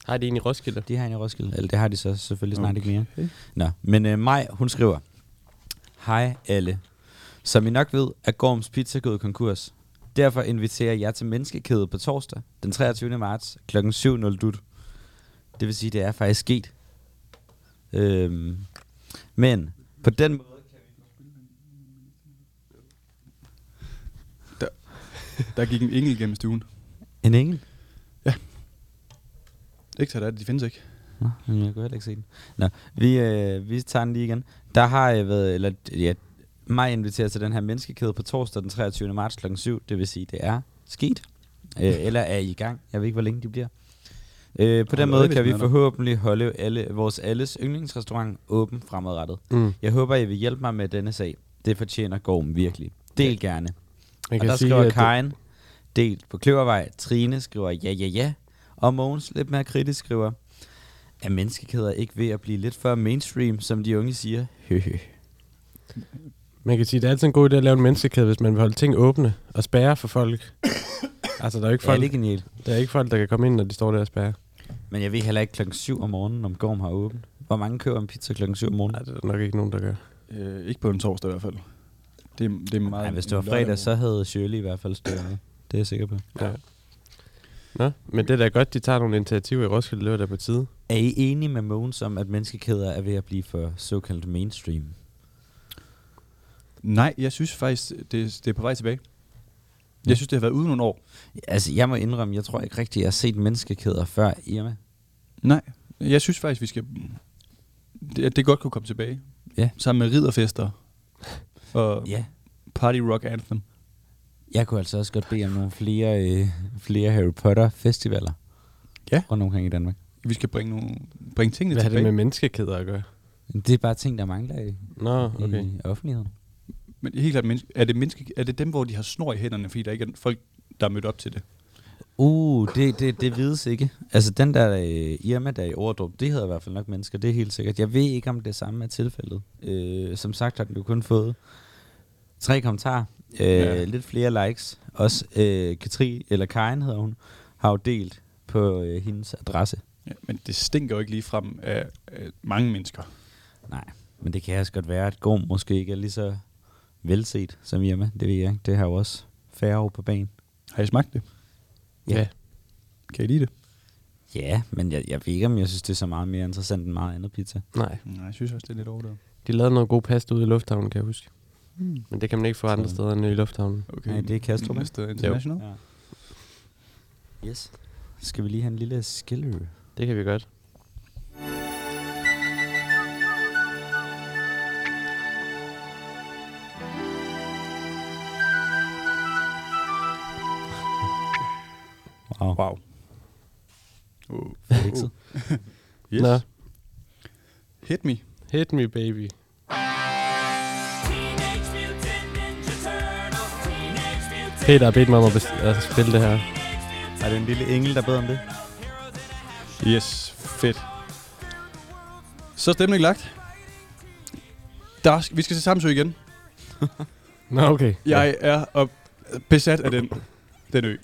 Har de en i Roskilde? De har en i Roskilde. Eller det har de så selvfølgelig snart ikke mere. Okay. Nå, men øh, Maj, hun skriver. Hej alle. Som I nok ved, er Gorms Pizza gået konkurs. Derfor inviterer jeg til menneskekædet på torsdag, den 23. marts, kl. 7.00 dut. Det vil sige, det er faktisk sket. Øhm, men på den måde... Der gik en engel gennem stuen. En engel? Ikke så der, de findes ikke. Nå, men jeg kunne heller ikke se den. Nå, vi, øh, vi tager den lige igen. Der har jeg været, eller ja, mig inviteret til den her menneskekæde på torsdag den 23. marts kl. 7. Det vil sige, det er sket. Øh, eller er i gang. Jeg ved ikke, hvor længe de bliver. Øh, på den måde kan vi forhåbentlig holde alle, vores alles yndlingsrestaurant åben fremadrettet. Mm. Jeg håber, I vil hjælpe mig med denne sag. Det fortjener Gorm virkelig. Del gerne. Man Og der skriver at det- Karin, delt på Kløvervej. Trine skriver ja, ja, ja. Og Mogens, lidt mere kritisk, skriver, er menneskekæder ikke ved at blive lidt for mainstream, som de unge siger? Høhø. Man kan sige, at det er altid en god idé at lave en menneskekæde, hvis man vil holde ting åbne og spærre for folk. altså, der er jo ikke Ja, folk, det er genialt. der er ikke folk, der kan komme ind, når de står der og spærre. Men jeg ved heller ikke klokken 7 om morgenen, om Gorm har åbent. Hvor mange køber en pizza klokken 7 om morgenen? Nej, det er der nok ikke nogen, der gør. Øh, ikke på en torsdag i hvert fald. Det, er- det er meget... Nej, hvis det var fredag, så havde Shirley i hvert fald stået. Det er jeg sikker på. Ja. Nå, men det er da godt, de tager nogle initiativer i Roskilde, det var da på tide. Er I enige med Mogens om, at menneskekæder er ved at blive for såkaldt mainstream? Nej, jeg synes faktisk, det, det er på vej tilbage. Jeg synes, det har været ude nogle år. Altså, jeg må indrømme, jeg tror ikke rigtig, jeg har set menneskekæder før Irma. Nej, jeg synes faktisk, vi skal... Det, det godt kunne komme tilbage. Ja. Sammen med ridderfester og Ja. Party Rock Anthem. Jeg kunne altså også godt bede om nogle flere, øh, flere Harry Potter festivaler. Ja. Rundt omkring i Danmark. Vi skal bringe, nogle, bringe tingene Hvad har det tilbage. med menneskekæder at gøre? Det er bare ting, der mangler i, Nå, okay. i offentligheden. Men helt klart, er, det menneske, er det dem, hvor de har snor i hænderne, fordi der ikke er folk, der er mødt op til det? Uh, det, det, det vides ikke. Altså den der øh, Irma, der er i Ordrup, det hedder i hvert fald nok mennesker, det er helt sikkert. Jeg ved ikke, om det samme er tilfældet. Øh, som sagt har den jo kun fået tre kommentarer, øh, Ja. lidt flere likes. Også øh, Katri, eller Karin hedder hun, har jo delt på øh, hendes adresse. Ja, men det stinker jo ikke lige frem af, af mange mennesker. Nej, men det kan også godt være, at Gorm måske ikke er lige så velset som Irma. Det ved jeg ikke. Det har jo også færre år på banen. Har I smagt det? Ja. Kan I lide det? Ja, men jeg, jeg ved ikke, om jeg synes, det er så meget mere interessant end meget andet pizza. Nej, Nej, jeg synes også, det er lidt overdrevet. de lavede noget god pasta ude i lufthavnen, kan jeg huske. Men det kan man ikke få andre steder end i lufthavnen. Okay. Nej, det er Kastrup? Næste International. Ja. Yes. Skal vi lige have en lille skiller? Det kan vi godt. Wow. Wow. Uh. Fikset. Yes. Nå. Hit me. Hit me, baby. Peter har bedt mig om at, at spille det her. Er det en lille engel, der beder om det? Yes, fedt. Så er stemningen lagt. Der, vi skal til Samsø igen. Nå, okay. Jeg er op, besat af den, den ø.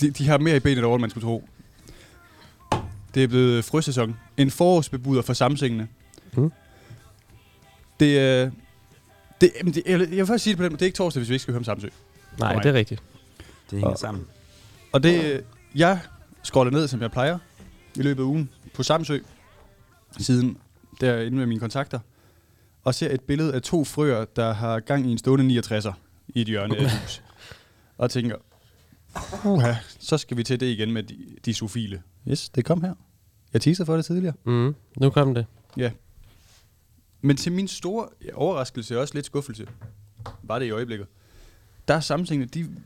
De, de har mere i benet over, end man skulle tro. Det er blevet frøsæson. En forårsbebuder for samsingene. Mm. Det er... Det, det, jeg, jeg vil først sige det på den måde. Det er ikke torsdag, hvis vi ikke skal høre om Samsø. Nej, det er rigtigt. Det hænger Og- sammen. Og det, jeg scroller ned, som jeg plejer, i løbet af ugen på Samsø, siden derinde med mine kontakter, og ser et billede af to frøer, der har gang i en stående 69'er i et hjørne af et hus. Og tænker, uha, så skal vi til det igen med de, de sofile. Yes, det kom her. Jeg teaser for det tidligere. Mm. Nu kom det. Men til min store ja, overraskelse og også lidt skuffelse, var det i øjeblikket, der er sammenhængende, de,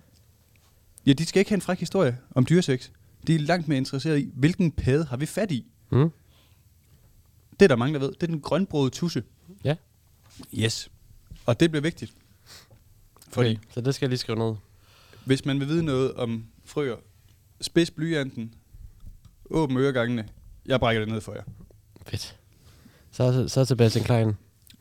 ja, de skal ikke have en fræk historie om dyresex. De er langt mere interesseret i, hvilken pæde har vi fat i. Mm. Det er der mange, der ved. Det er den grønbrøde tusse. Ja. Yes. Og det bliver vigtigt. Fordi Okay, så det skal jeg lige skrive ned. hvis man vil vide noget om frøer, spids blyanten, åbn øregangene, jeg brækker det ned for jer. Fedt. Så, så er Sebastian Klein.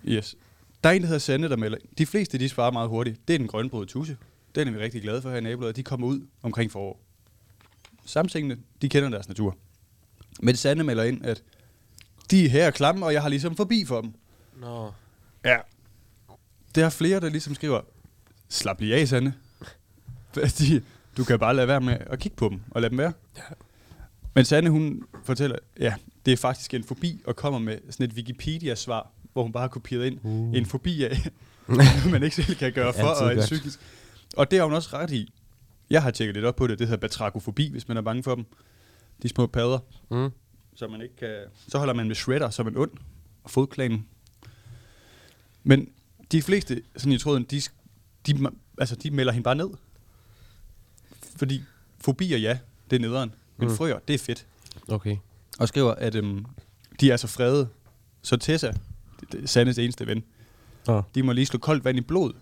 Yes. Der er en, der hedder Sande, der melder. De fleste, de svarer meget hurtigt. Det er den grønbrøde tusse. Den er vi rigtig glade for her i nabolaget. De kommer ud omkring forår. Samsingene, de kender deres natur. Men Sande melder ind, at de er her klamme, og jeg har ligesom forbi for dem. Nå. Ja. Der er flere, der ligesom skriver, slap lige af, Sande. Fordi du kan bare lade være med at kigge på dem og lade dem være. Ja. Men Sande, hun fortæller, ja, det er faktisk en fobi, og kommer med sådan et Wikipedia-svar, hvor hun bare har kopieret ind uh. en fobi af, man ikke selv kan gøre for, og en psykisk. Og det har hun også ret i. Jeg har tjekket lidt op på det, det hedder batrakofobi, hvis man er bange for dem. De små padder, Mm. så man ikke kan... Så holder man med shredder som en ond, og fodklanen. Men de fleste, sådan i tråden, de, de, altså, de melder hende bare ned. Fordi fobier, ja, det er nederen. Men Mm. frøer, det er fedt. Okay. Og skriver, at øhm, de er så frede. Så Tessa, Sandes eneste ven, Nå. de må lige slå koldt vand i blod.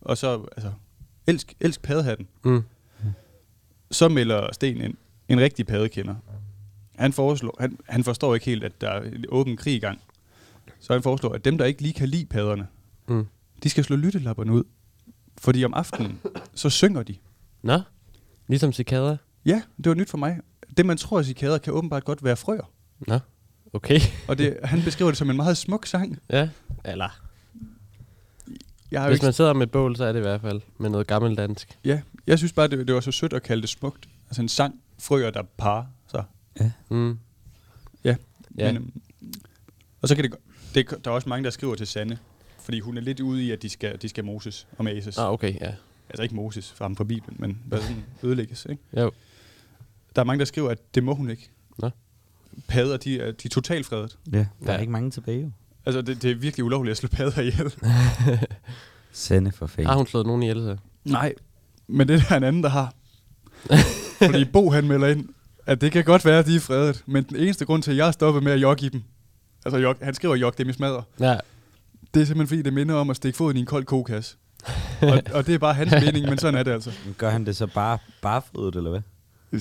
Og så, altså, elsk, elsk paddehatten. Mm. Så melder Sten en, en rigtig padekender. Han, foreslår, han, han forstår ikke helt, at der er en åben krig i gang. Så han foreslår, at dem, der ikke lige kan lide padderne, Mm. de skal slå lyttelapperne ud. Fordi om aftenen, så synger de. Nå. Ligesom cikader. Ja, det var nyt for mig. Det, man tror er cikader, kan åbenbart godt være frøer. Nå. Okay. Og det, han beskriver det som en meget smuk sang. ja. Eller. Jeg, har jo Hvis ikke, man sidder med et bål, så er det i hvert fald med noget gammeldansk. ja, jeg synes bare, det, det var så sødt at kalde det smukt. Altså en sang, frøer, der parer sig. Mm. Ja. Ja. Men, øhm, og så kan det, gå- det, der er også mange, der skriver til Sanne, fordi hun er lidt ude i, at de skal, de skal moses og mases. Ah, okay, ja. Altså ikke moses fra fra Bibelen, men bare sådan ødelægges. Ikke? Jo. Der er mange, der skriver, at det må hun ikke. Nå. Padder, de er, de er totalt fredet. Ja, der Ja. er ikke mange tilbage jo. Altså, det, det er virkelig ulovligt at slå padder ihjel. Sende for fanden. Har hun slået nogen ihjel, så? Nej, men det er der en anden, der har. Fordi Bo han melder ind, at det kan godt være, at de er fredet, men den eneste grund til, at jeg er stoppet med at jogge i dem, altså jog, han skriver jogge dem i smadder, Ja. det er simpelthen fordi, det minder om at stikke foden i en kold kokasse. og, og det er bare hans mening, men sådan er det altså. Gør han det så bare barfodet, eller hvad?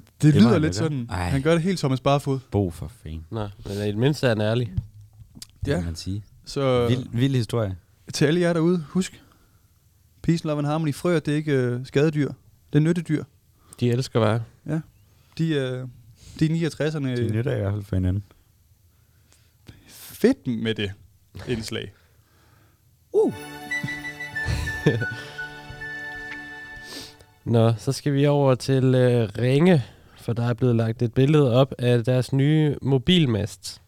Det, Det lyder han lidt gøre. sådan. Ej. Han gør det helt Thomas Barfod. Bo for fanden, Nå, men i det mindste er han ærlig. det Ja. kan man sige. Så Vild, vild historie. til alle jer derude, husk. Peace, love and harmony. Frøer, det er ikke øh, skadedyr. Det er nyttedyr. De elsker bare. De, øh, de er 69'erne. De nytter i hvert fald for hinanden. fedt med det indslag. Nå, så skal vi over til øh, Ringe, for der er blevet lagt et billede op af deres nye mobilmast.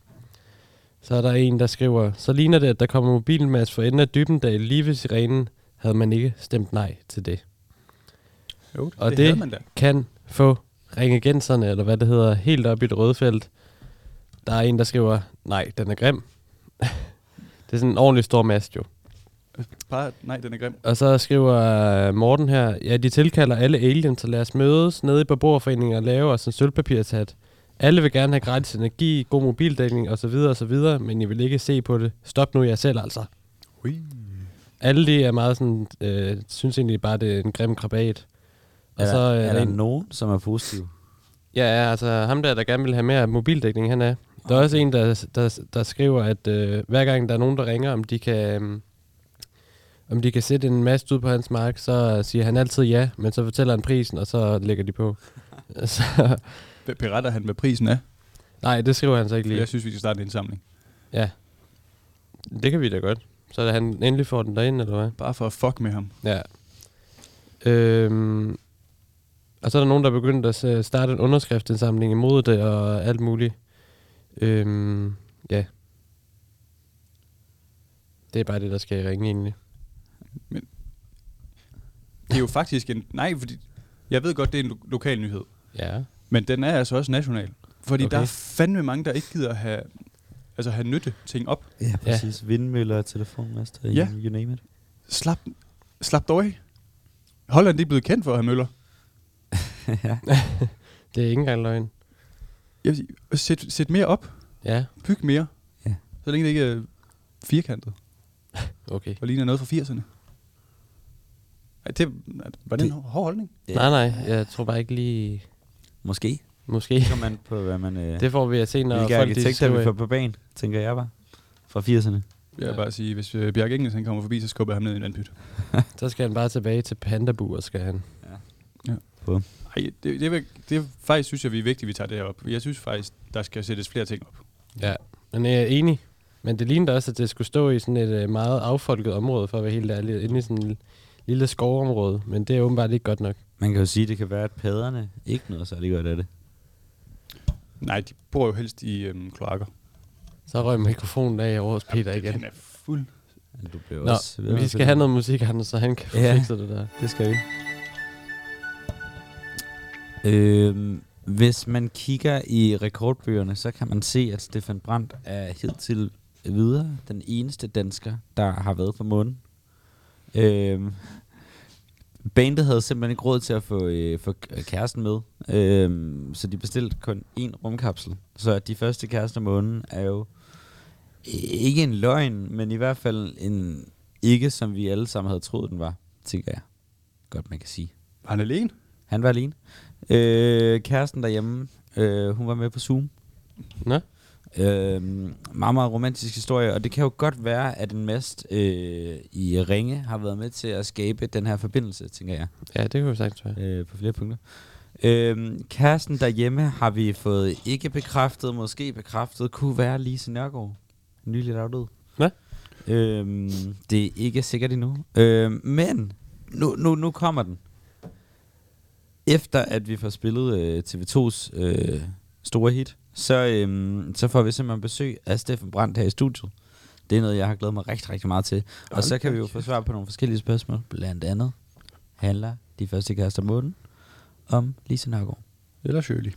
Så er der en, der skriver, så ligner det, at der kommer mobilmast for enden af Dybendal lige ved sirenen, havde man ikke stemt nej til det. Jo, Og det, det- havde man da. Kan få ringegenserne, eller hvad det hedder, helt op i et rødfelt. Der er en, der skriver, nej, den er grim. det er sådan en ordentlig stor mast jo. Bare, nej, den er grim. Og så skriver øh, Morten her, ja, de tilkalder alle aliens, så lad os mødes nede i beboerforeningen og lave os en sølvpapirshat. Alle vil gerne have gratis energi, god mobildækning osv. osv., men I vil ikke se på det. Stop nu jer selv altså. Ui. alle de er meget sådan, øh, synes egentlig bare, det er en grim krabat. Og Er, så der, øh, er der en- nogen, som er positive? Ja, ja, altså ham der, der gerne vil have mere mobildækning, han er. Der er også en, der, der, der skriver, at øh, hver gang der er nogen, der ringer, om de kan... Om de kan sætte en masse ud på hans mark, så siger han altid ja, men så fortæller han prisen, og så lægger de på. så, Be- Beretter han, hvad prisen er? nej, det skriver han så ikke lige. jeg synes, vi skal starte en indsamling. Ja, det kan vi da godt. Så er han endelig får den derind, eller hvad? Bare for at fuck med ham. Ja. Øhm, og så er der nogen, der er begyndt at starte en underskriftsindsamling imod det og alt muligt. Øhm, ja. Det er bare det, der skal ringe egentlig. Det er jo faktisk en... Nej, fordi... Jeg ved godt, det er en lo- lokal nyhed. Ja. Men den er altså også national. Fordi okay. Okay. der er fandme mange, der ikke gider have, altså have nytte ting op. Ja, præcis. Ja. Vindmøller, telefonmaster, Ja. you name it. Slap, slap dog af. Holland de er blevet kendt for at have møller. ja. Det er ikke engang løgn. Jeg vil sige, sæt, sæt mere op. Ja, Byg mere. Ja. Så længe det ikke er firkantet. okay. Og ligner noget fra 80'erne. Det, var det, en Det- hård holdning? Ja. Nej, nej, jeg tror bare ikke lige... Måske. Måske. Det kommer man på, hvad man... Øh, Det får vi at se, når hvilke folk de arkitekter vi får på banen, tænker jeg bare. Fra 80'erne. Jeg vil Ja. bare sige, hvis øh, Bjarke Engels han kommer forbi, så skubber jeg ham ned i en vandpyt. Så skal han bare tilbage til Pandabu, og skal han. Ej, det, det, vil, det er faktisk synes jeg, vi er vigtigt, at vi tager det her op. Jeg synes faktisk, der skal sættes flere ting op. Ja, men jeg er enig. Men det lignede også, at det skulle stå i sådan et øh, meget affolket område, for at være helt ærlig. Inde i sådan lille skovområde. Men det er åbenbart ikke godt nok. Man kan jo sige, at det kan være, at paderne ikke noget særlig godt af det. Nej, de bor jo helst i øhm, kloakker. Så røg mikrofonen af over hos Peter Den igen. er fuld. Du bliver Nå, også ved vi skal have noget musik, Anders, så han kan Ja. fikset det der. Det skal vi. Øhm, hvis man kigger i rekordbøgerne, så kan man se, at Stefan Brandt er helt til videre den eneste dansker, der har været på månen. Øhm, bandet havde simpelthen ikke råd til at få, øh, få kæresten med, øhm, så de bestilte kun én rumkapsel. Så at de første kærester på månen er jo ikke en løgn, men i hvert fald en ikke, som vi alle sammen havde troet, den var, tænker jeg. Godt, man kan sige. Var han alene? Han var alene. Øh, kæresten derhjemme, øh, hun var med på Zoom. Nå? Øh, meget, meget romantisk historie, og det kan jo godt være, at en mest øh, i Ringe har været med til at skabe den her forbindelse, tænker jeg, Ja, det kunne vi sagtens være. øh, på flere punkter. Øh, kæresten derhjemme har vi fået ikke bekræftet, måske bekræftet, kunne være Lise Nørgaard, nyligt afdød. Hvad? Øh, det er ikke sikkert endnu. Øh, men nu, nu, nu kommer den. Efter at vi får spillet øh, TV2's øh, store hit, så, øhm, så får vi simpelthen besøg af Steffen Brandt her i studiet. Det er noget, jeg har glædet mig rigtig, rigtig meget til. Og så kan vi jo få svar på nogle forskellige spørgsmål. Blandt andet handler de første kærester måden om Lise Nørgaard. Eller Shirley.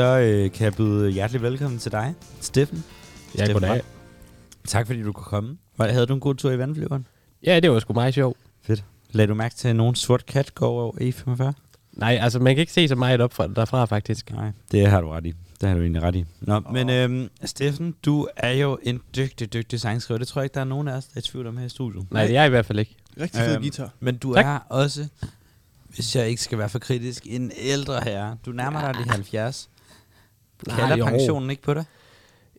Så øh, kan jeg byde hjertelig velkommen til dig, Steffen. Ja, Steffen goddag. Brandt. Tak fordi du kunne komme. Var- Havde du en god tur i vandflyveren? Ja, det var sgu meget sjovt. Lad du mærke til, at nogen sort kat går over E45? Nej, altså man kan ikke se så meget op fra, derfra faktisk. Nej, det har du ret i. Det har du egentlig ret i. Nå, oh. men øhm, Steffen, du er jo en dygtig, dygtig sangskriver. Det tror jeg ikke, der er nogen af os, der er i tvivl om her i studiet. Nej, det er jeg i hvert fald ikke. Rigtig fed Øhm, guitar. Men du Tak. er også, hvis jeg ikke skal være for kritisk, en ældre herre. Du nærmer dig de 70. Kalder jo. pensionen ikke på dig?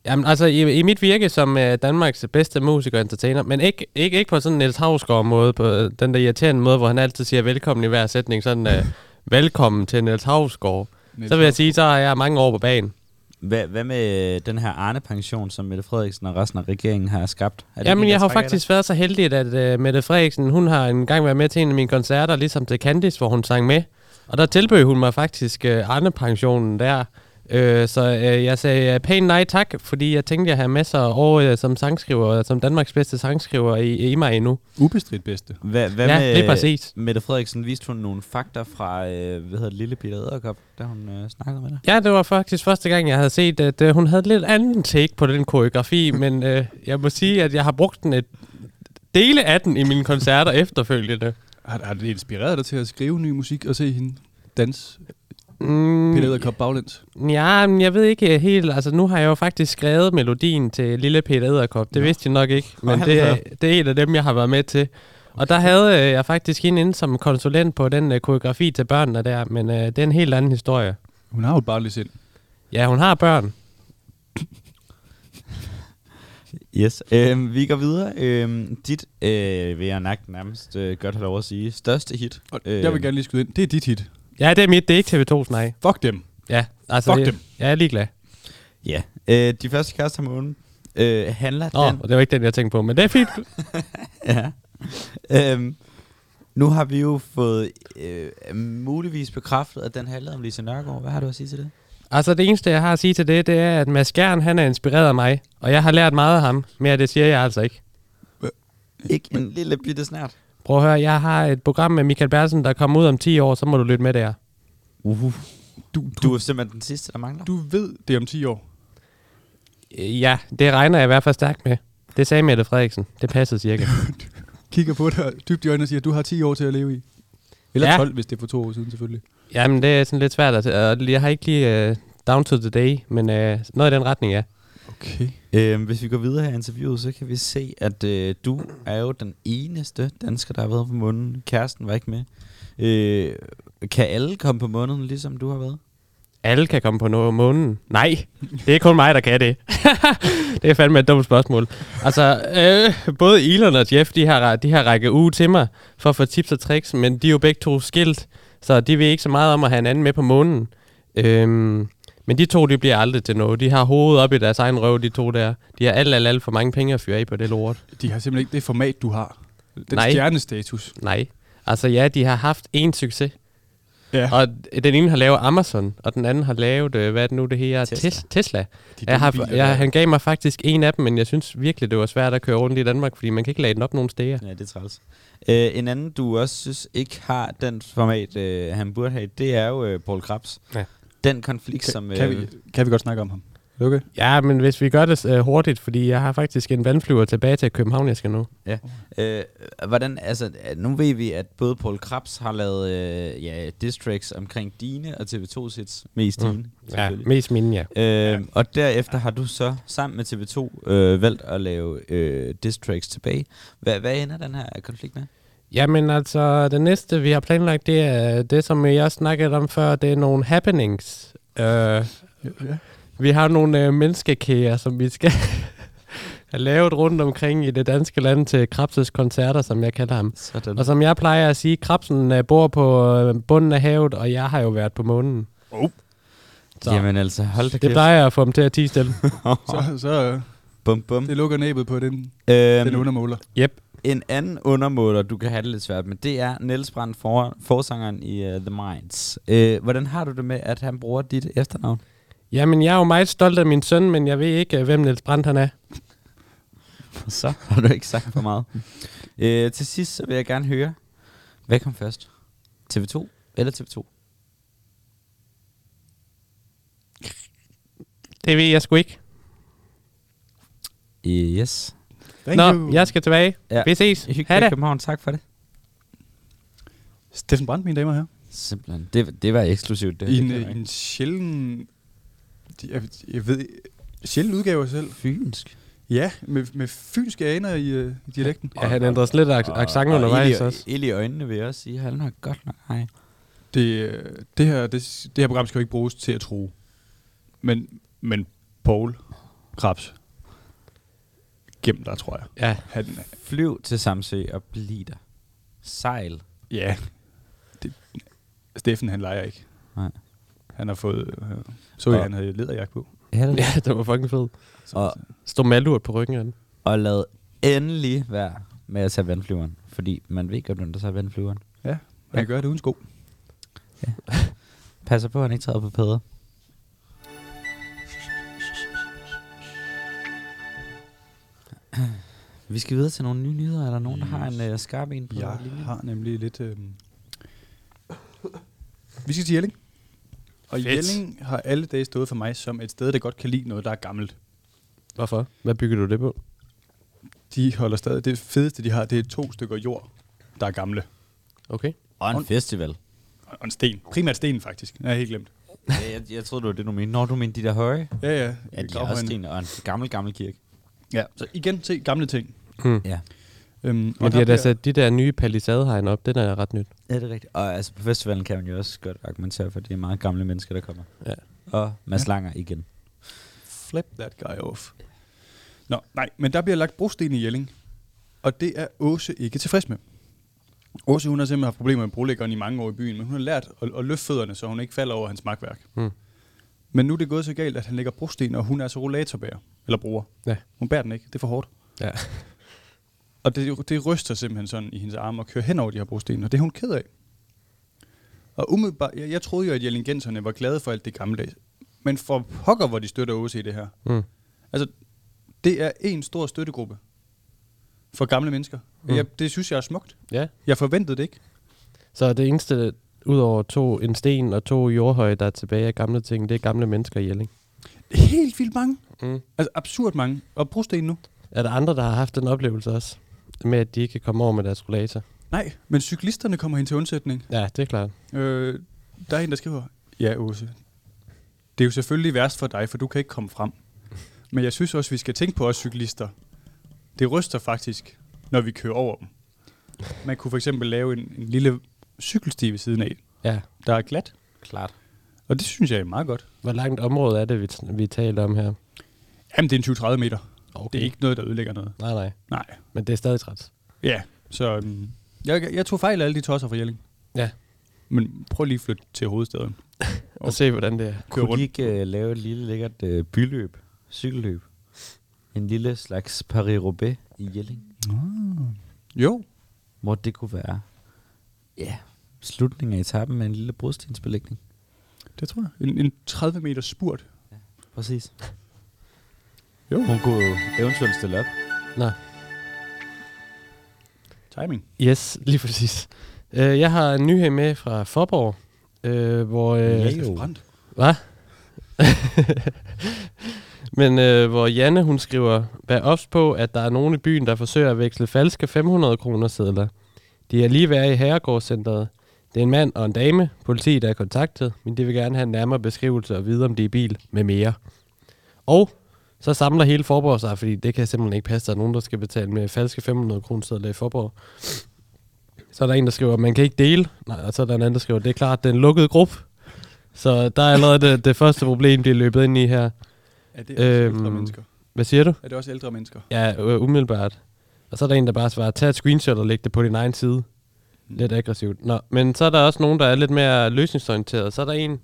Jamen altså, i, i mit virke som uh, Danmarks bedste musiker og entertainer, men ikke, ikke, ikke på sådan en Niels Havsgaard måde, på øh, den der irriterende måde, hvor han altid siger velkommen i hver sætning, sådan uh, velkommen til Niels Havsgaard. Så vil jeg sige, så har jeg mange år på banen. Hvad, hvad med den her Arne-pension, som Mette Frederiksen og resten af regeringen har skabt? Er det Jamen, jeg har faktisk været så heldig, at uh, Mette Frederiksen, hun har en gang været med til en af mine koncerter, ligesom til Candice, hvor hun sang med. Og der tilbød hun mig faktisk uh, Arne-pensionen der. Uh, så uh, jeg sagde uh, pænt nej tak, fordi jeg tænkte, jeg havde masser af år uh, som sangskriver, som Danmarks bedste sangskriver i, i mig endnu. Ubestridt bedste. dig? Hvad, ja, med det er præcis. Mette Frederiksen? Viste hun nogle fakta fra, øh, hvad hedder det, Lille Peter Edderkop, da hun øh, snakkede med dig? Ja, det var faktisk første gang, jeg havde set, at uh, hun havde lidt anden take på den koreografi, men uh, jeg må sige, at jeg har brugt den et dele af den i mine koncerter efterfølgende. Har, har det inspireret dig til at skrive ny musik og se hende dans? Mm, Peter Edderkop baglæns. Ja, men jeg ved ikke helt. Altså, nu har jeg jo faktisk skrevet melodien til Lille Peter Edderkop. Det Nå. vidste jeg nok ikke, men det, er det er en af dem, jeg har været med til. Og der havde øh, jeg faktisk hende inde som konsulent på den øh, koreografi til børnene der, men øh, det er en helt anden historie. Hun har jo et barnligt sind. Ja, hun har børn. Yes. Øhm, vi går videre. Øhm, dit, øh, vil jeg nok nærmest øh, godt have lov at sige, største hit. Og Øh, jeg vil gerne lige skyde ind. Det er dit hit. Ja, det er mit. Det er ikke TV2's nej. Fuck dem. Ja, altså, Fuck jeg, dem. jeg er ligeglad. Ja. Øh, de første kærester måneden øh, handler Nå, den... det var ikke den, jeg tænkte på, men det er fint. ja. øhm, nu har vi jo fået øh, muligvis bekræftet, at den handlede om Lise Nørgaard. Hvad har du at sige til det? Altså, det eneste, jeg har at sige til det, det er, at Mads Skjern, han er inspireret af mig, og jeg har lært meget af ham. Mere det siger jeg altså ikke. Ikke en lille bitte snært. Prøv at høre, jeg har et program med Michael Bersen, der kommer ud om 10 år, så må du lytte med der. Uh. Du, Du er simpelthen den sidste, der mangler. du ved det om 10 år. Ja, det regner jeg i hvert fald stærkt med. Det sagde Mette Frederiksen. Det passede cirka. Kigger på dig dybt i øjnene og siger, du har 10 år til at leve i. Eller Ja. 12, hvis det er for to år siden selvfølgelig. Jamen, det er sådan lidt svært. At, og jeg har ikke lige uh, down to the day, men uh, noget i den retning, ja. Okay. Øhm, hvis vi går videre her i interviewet, så kan vi se, at øh, du er jo den eneste dansker, der har været på månen. Kæresten var ikke med. Øh, kan alle komme på månen, ligesom du har været? Alle kan komme på månen. Nej, det er kun mig, der kan det. det er fandme et dumt spørgsmål. Altså, øh, både Elon og Jeff, de har, de har rækket uge til mig for at få tips og tricks, men de er jo begge to skilt, så de ved ikke så meget om at have en anden med på månen. Øhm, men de to, de bliver aldrig til noget. De har hovedet op i deres egen røv, de to der. De har alt, alt, alt for mange penge at fyre af på det lort. De har simpelthen ikke det format, du har. Den Nej. stjernestatus. Nej. Altså ja, de har haft én succes. Ja. Og den ene har lavet Amazon, og den anden har lavet, øh, hvad er det nu, det her? Tesla. Tesla. Tesla. De Jeg har, biler jeg, han gav mig faktisk en af dem, men jeg synes virkelig, det var svært at køre rundt i Danmark, fordi man kan ikke lade den op nogen steder. Ja, det er træls. Øh, en anden, du også synes ikke har den format, øh, han burde have, det er jo øh, Paul Krabs. Ja. Den konflikt, som... Kan, kan, vi, kan vi godt snakke om ham? Okay. Ja, men hvis vi gør det øh, hurtigt, fordi jeg har faktisk en vandflyver tilbage til København, jeg skal nu. Øh, hvordan, altså, øh, nu ved vi, at både Paul Krabs har lavet øh, ja, districts omkring dine og TV2 sits mest Mm. dine, Ja, mest mine, ja. Øh, og derefter har du så sammen med TV2 øh, valgt at lave øh, districts tilbage. Hvad, hvad ender den her konflikt med? Jamen altså, det næste, vi har planlagt, det er det, som jeg snakkede om før, det er nogle happenings. Øh, Ja. vi har nogle øh, menneskekager, som vi skal have lavet rundt omkring i det danske land til Krabses koncerter, som jeg kalder ham. Sådan. Og som jeg plejer at sige, Krabsen øh, bor på øh, bunden af havet, og jeg har jo været på månen. Oh. Så Jamen altså, hold da det kæft. plejer jeg at få dem til at tige stille. Så, så Bum, bum. det lukker næbet på den, den Øhm, undermåler. Yep. En anden undermåler, du kan have det lidt svært med, det er Niels Brandt, for, forsangeren i uh, The Minds. Øh, hvordan har du det med, at han bruger dit efternavn? Jamen, jeg er jo meget stolt af min søn, men jeg ved ikke, øh, hvem Niels Brandt han er. Så har du ikke sagt for meget. øh, til sidst så vil jeg gerne høre, hvad kom først? TV2 eller TV2? Det ved jeg sgu ikke. Yes. Thank Nå, you. jeg skal tilbage. Ja. Vi ses. Ha' det. København, tak for det. Steffen Brandt, mine damer og herrer. Simpelthen. Det, det var eksklusivt. Det, I en, det kan øh, jeg en sjælden... Jeg, jeg ved... Sjælden udgave af sig selv. Fynsk. Ja, med, med fynske aner i, øh, i dialekten. Ja, han ændrer lidt ak- accent undervejs ild, også. ild i øjnene vil jeg også sige. Han har godt nok hej. Det, øh, det, her, det, det her program skal jo ikke bruges til at tro. Men, men Paul Krabs, gem der, tror jeg. Ja, Han, Flyv til Samsø og bliv der. Sejl. ja, det, Steffen han leger ikke. Nej. Han har fået... Øh, så jeg, Og- han havde lederjagt på. Ja, det ja det var fucking fedt. Så, Og, Stod malurt på ryggen af den. og lad endelig være med at tage vandflyveren. Fordi man ved godt, hvem der tager vandflyveren. ja, han gør det uden sko. Passer på, at han ikke træder på pæder. Vi skal videre til nogle nye nyheder. Er der nogen, der har en uh, skarp en på Jeg linjen? har nemlig lidt... Øh... Vi skal til Jelling. Og Fedt. Jelling har alle dage stået for mig som et sted, der godt kan lide noget, der er gammelt. Hvorfor? Hvad bygger du det på? De holder stadig... Det fedeste, de har, det er to stykker jord, der er gamle. Okay. Og en festival. Og en sten. Primært sten, faktisk. Jeg har helt glemt. ja, jeg, jeg troede, det var det, du mente. Når du mente de der høje? Ja, ja. Ja, de er også sten og en gammel, gammel kirke. Ja, så igen se gamle ting. Hmm. Ja. Øhm, Men og de har der da bliver- sat de der nye palisadehegn op. Den er ret nyt. Ja, det er rigtigt. Og altså på festivalen kan man jo også godt argumentere for, at det er meget gamle mennesker, der kommer. Ja. Og Mads Ja. Langer igen. Flip that guy off. Nå, nej, men der bliver lagt brosten i Jelling. Og det er Åse ikke tilfreds med. Åse, hun har simpelthen haft problemer med brolæggeren i mange år i byen, men hun har lært at, at løfte fødderne, så hun ikke falder over hans magtværk. Mm. Men nu er det gået så galt, at han lægger brosten, og hun er så rollatorbærer. Eller bruger. Ja. Hun bærer den ikke. Det er for hårdt. Ja. Og det, det ryster simpelthen sådan i hendes arme og kører hen over de her brosten, og det er hun ked af. Og umiddelbart, jeg, jeg troede jo, at jellingenserne var glade for alt det gammeldags. Men for pokker, hvor de støtter Åse i det her. Mm. Altså, det er en stor støttegruppe for gamle mennesker. Mm. Jeg, det synes jeg er smukt. Ja. Jeg forventede det ikke. Så det eneste, udover to, en sten og to jordhøje, der er tilbage af gamle ting, det er gamle mennesker i Jelling. Helt vildt mange. Mm. Altså absurd mange. Og brosten nu. Er der andre, der har haft den oplevelse også? Med at de ikke kan komme over med deres rollator? Nej, men cyklisterne kommer hen til undsætning. Ja, det er klart. Øh, der er en, der skriver, ja Åse, det er jo selvfølgelig værst for dig, for du kan ikke komme frem. Men jeg synes også, vi skal tænke på os cyklister. Det ryster faktisk, når vi kører over dem. Man kunne for eksempel lave en, en lille cykelsti ved siden af, Ja. der er glat. Klart. Og det synes jeg er meget godt. Hvor langt område er det, vi, vi taler om her? Jamen, det er en 20-30 meter. Okay. Det er ikke noget, der ødelægger noget. Nej, nej. Nej. Men det er stadig træt. Ja, så um, jeg, jeg tog fejl af alle de tosser fra Jelling. Ja. Men prøv lige at flytte til hovedstaden. Og se, hvordan det er. Kunne de rundt. ikke uh, lave et lille lækkert uh, byløb? Cykelløb? En lille slags Paris-Roubaix i Jelling? Jo. Hvor det kunne være... Ja, slutningen af etappen med en lille brudstensbelægning. Det tror jeg. En, en 30 meter spurt. Præcis. Jo. Hun kunne jo eventuelt stille op. Nå, Timing. yes, lige præcis. Øh, jeg har en nyhed med fra Forborg, øh, hvor... Øh, Ja, er. Hvad? Men øh, hvor Janne, hun skriver, vær ops på, at der er nogen i byen, der forsøger at veksle falske 500 kroner sedler. De er lige været i Herregårdscenteret. Det er en mand og en dame. Politiet er kontaktet, men de vil gerne have en nærmere beskrivelse og vide, om de er i bil med mere. Og så samler hele Forborg sig, fordi det kan simpelthen ikke passe, at der er nogen, der skal betale med falske 500 kroner i Forborg. Så er der en, der skriver, man kan ikke dele. Nej, og så er der en anden, der skriver, det er klart, det er en lukket gruppe. Så der er allerede det, det første problem, de er løbet ind i her. Er det også ældre Øhm, mennesker? Hvad siger du? Er det også ældre mennesker? Ja, umiddelbart. Og så er der en, der bare svarer, tag et screenshot og læg det på din egen side. Lidt aggressivt. Nå, men så er der også nogen, der er lidt mere løsningsorienteret. Så er der en,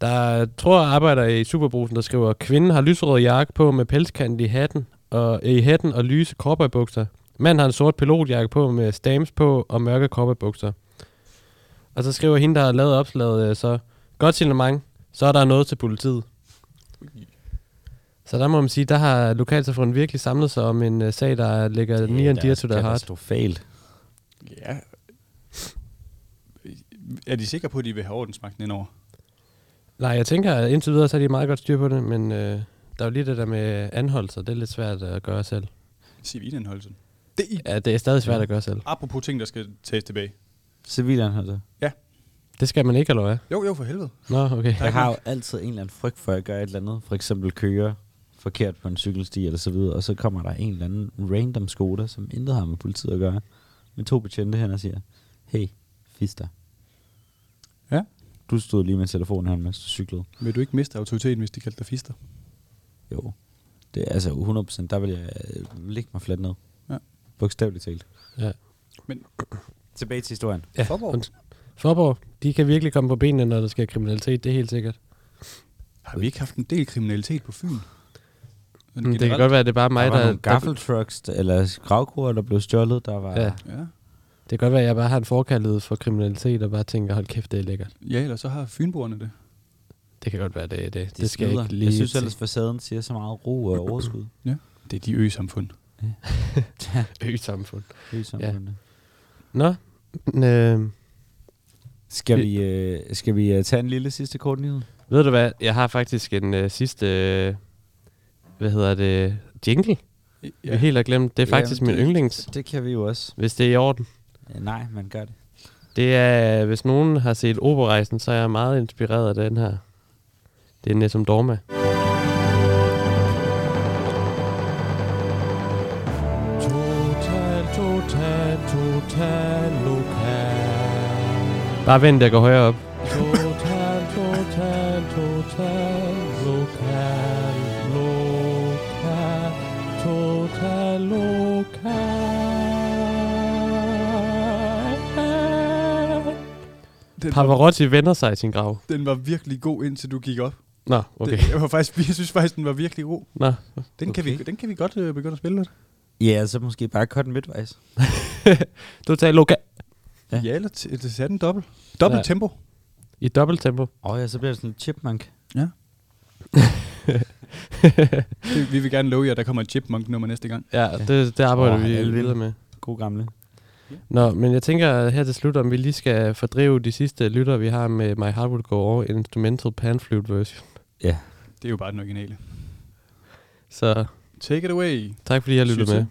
der tror arbejder i Superbrusen, der skriver, kvinden har lyserød jakke på med pelskant i hatten og, i hatten og lyse cowboybukser. Manden har en sort pilotjakke på med stamps på og mørke cowboybukser. Og så skriver hende, der har lavet opslaget, øh, så godt signalement, så er der noget til politiet. Så der må man sige, der har lokalsamfundet virkelig samlet sig om en uh, sag, der ligger near and dear to their heart. Katastrofalt. Ja. Er de sikre på, at de vil have ordensmagten indover? Nej, jeg tænker, at indtil videre, så er de meget godt styr på det, men øh, der er jo lige det der med anholdelser, det er lidt svært at gøre selv. Civilanholdelsen. Det er Ja, det er stadig svært at gøre selv. Apropos ting, der skal tages tilbage. Civilanholder. Det skal man ikke, eller hvad? Jo, jo, for helvede. Nå, okay. Jeg har jo altid en eller anden frygt for at gøre et eller andet. For eksempel køre forkert på en cykelsti eller så videre, og så kommer der en eller anden random Skoda, som intet har med politiet at gøre, med to betjente hen og siger, hey, fister. Du stod lige med telefonen her, mens du cyklede. Vil du ikke miste autoriteten, hvis de kalder dig fister? Jo. Det er altså 100%, der vil jeg øh, lægge mig fladt ned. Ja. Bogstaveligt talt. Ja. Men- Tilbage til historien. Ja, Forborg. Forborg, de kan virkelig komme på benene, når der sker kriminalitet, det er helt sikkert. Har vi ikke haft en del kriminalitet på Fyn? Mm, det kan godt være, at det er bare mig, der var der... nogle der gaffeltrucks, eller gravkroer, der blev stjålet. Der var... Ja. Ja. Det kan godt være, at jeg bare har en forkærlighed for kriminalitet, og bare tænker, hold kæft, det er lækkert. ja, eller så har Fynboerne det. Det kan godt være, det er det. De Det skal jeg ikke lige Jeg synes ellers, facaden siger så meget ro og overskud. Det er de ø-samfund. Ø-samfund. ja. Nå, øh, Skal vi, øh, skal vi øh, tage en lille sidste kort nyhed? ved du hvad, jeg har faktisk en øh, sidste, øh, hvad hedder det, jingle, ja. vi helt har glemt. Det er Ja, faktisk men min det- yndlings, Det kan vi jo også. hvis det er i orden. Øh, nej, man gør det. Det er, hvis nogen har set Operarejsen, så er jeg meget inspireret af den her. Det er Nesum Dorma. Total, total, total lokal. Bare vent, jeg går højere op. Den, var, Pavarotti vender sig i sin grav. den var virkelig god, indtil du gik op. Nå, okay. Det, jeg, var faktisk, jeg synes faktisk, den var virkelig god. Nå, Den, kan, vi, Okay. den kan vi godt øh, begynde at spille lidt. Ja, så måske bare cut den midtvejs. total lokal. Ja. Ja, ja eller t- sætte en dobbelt. Dobbelt Ja. tempo. I dobbelt tempo. Åh oh, ja, så bliver det sådan en chipmunk. Det, vi vil gerne love jer, at der kommer et chipmunk-nummer næste gang. Ja, det, det arbejder Åh, vi videre med. God gamle. Nå, men jeg tænker her til slut, om vi lige skal fordrive de sidste lytter, vi har med My Heart Will Go On, Instrumental Pan Flute version. Det er jo bare den originale. Så Take it away. tak fordi I har lyttet Succes. med.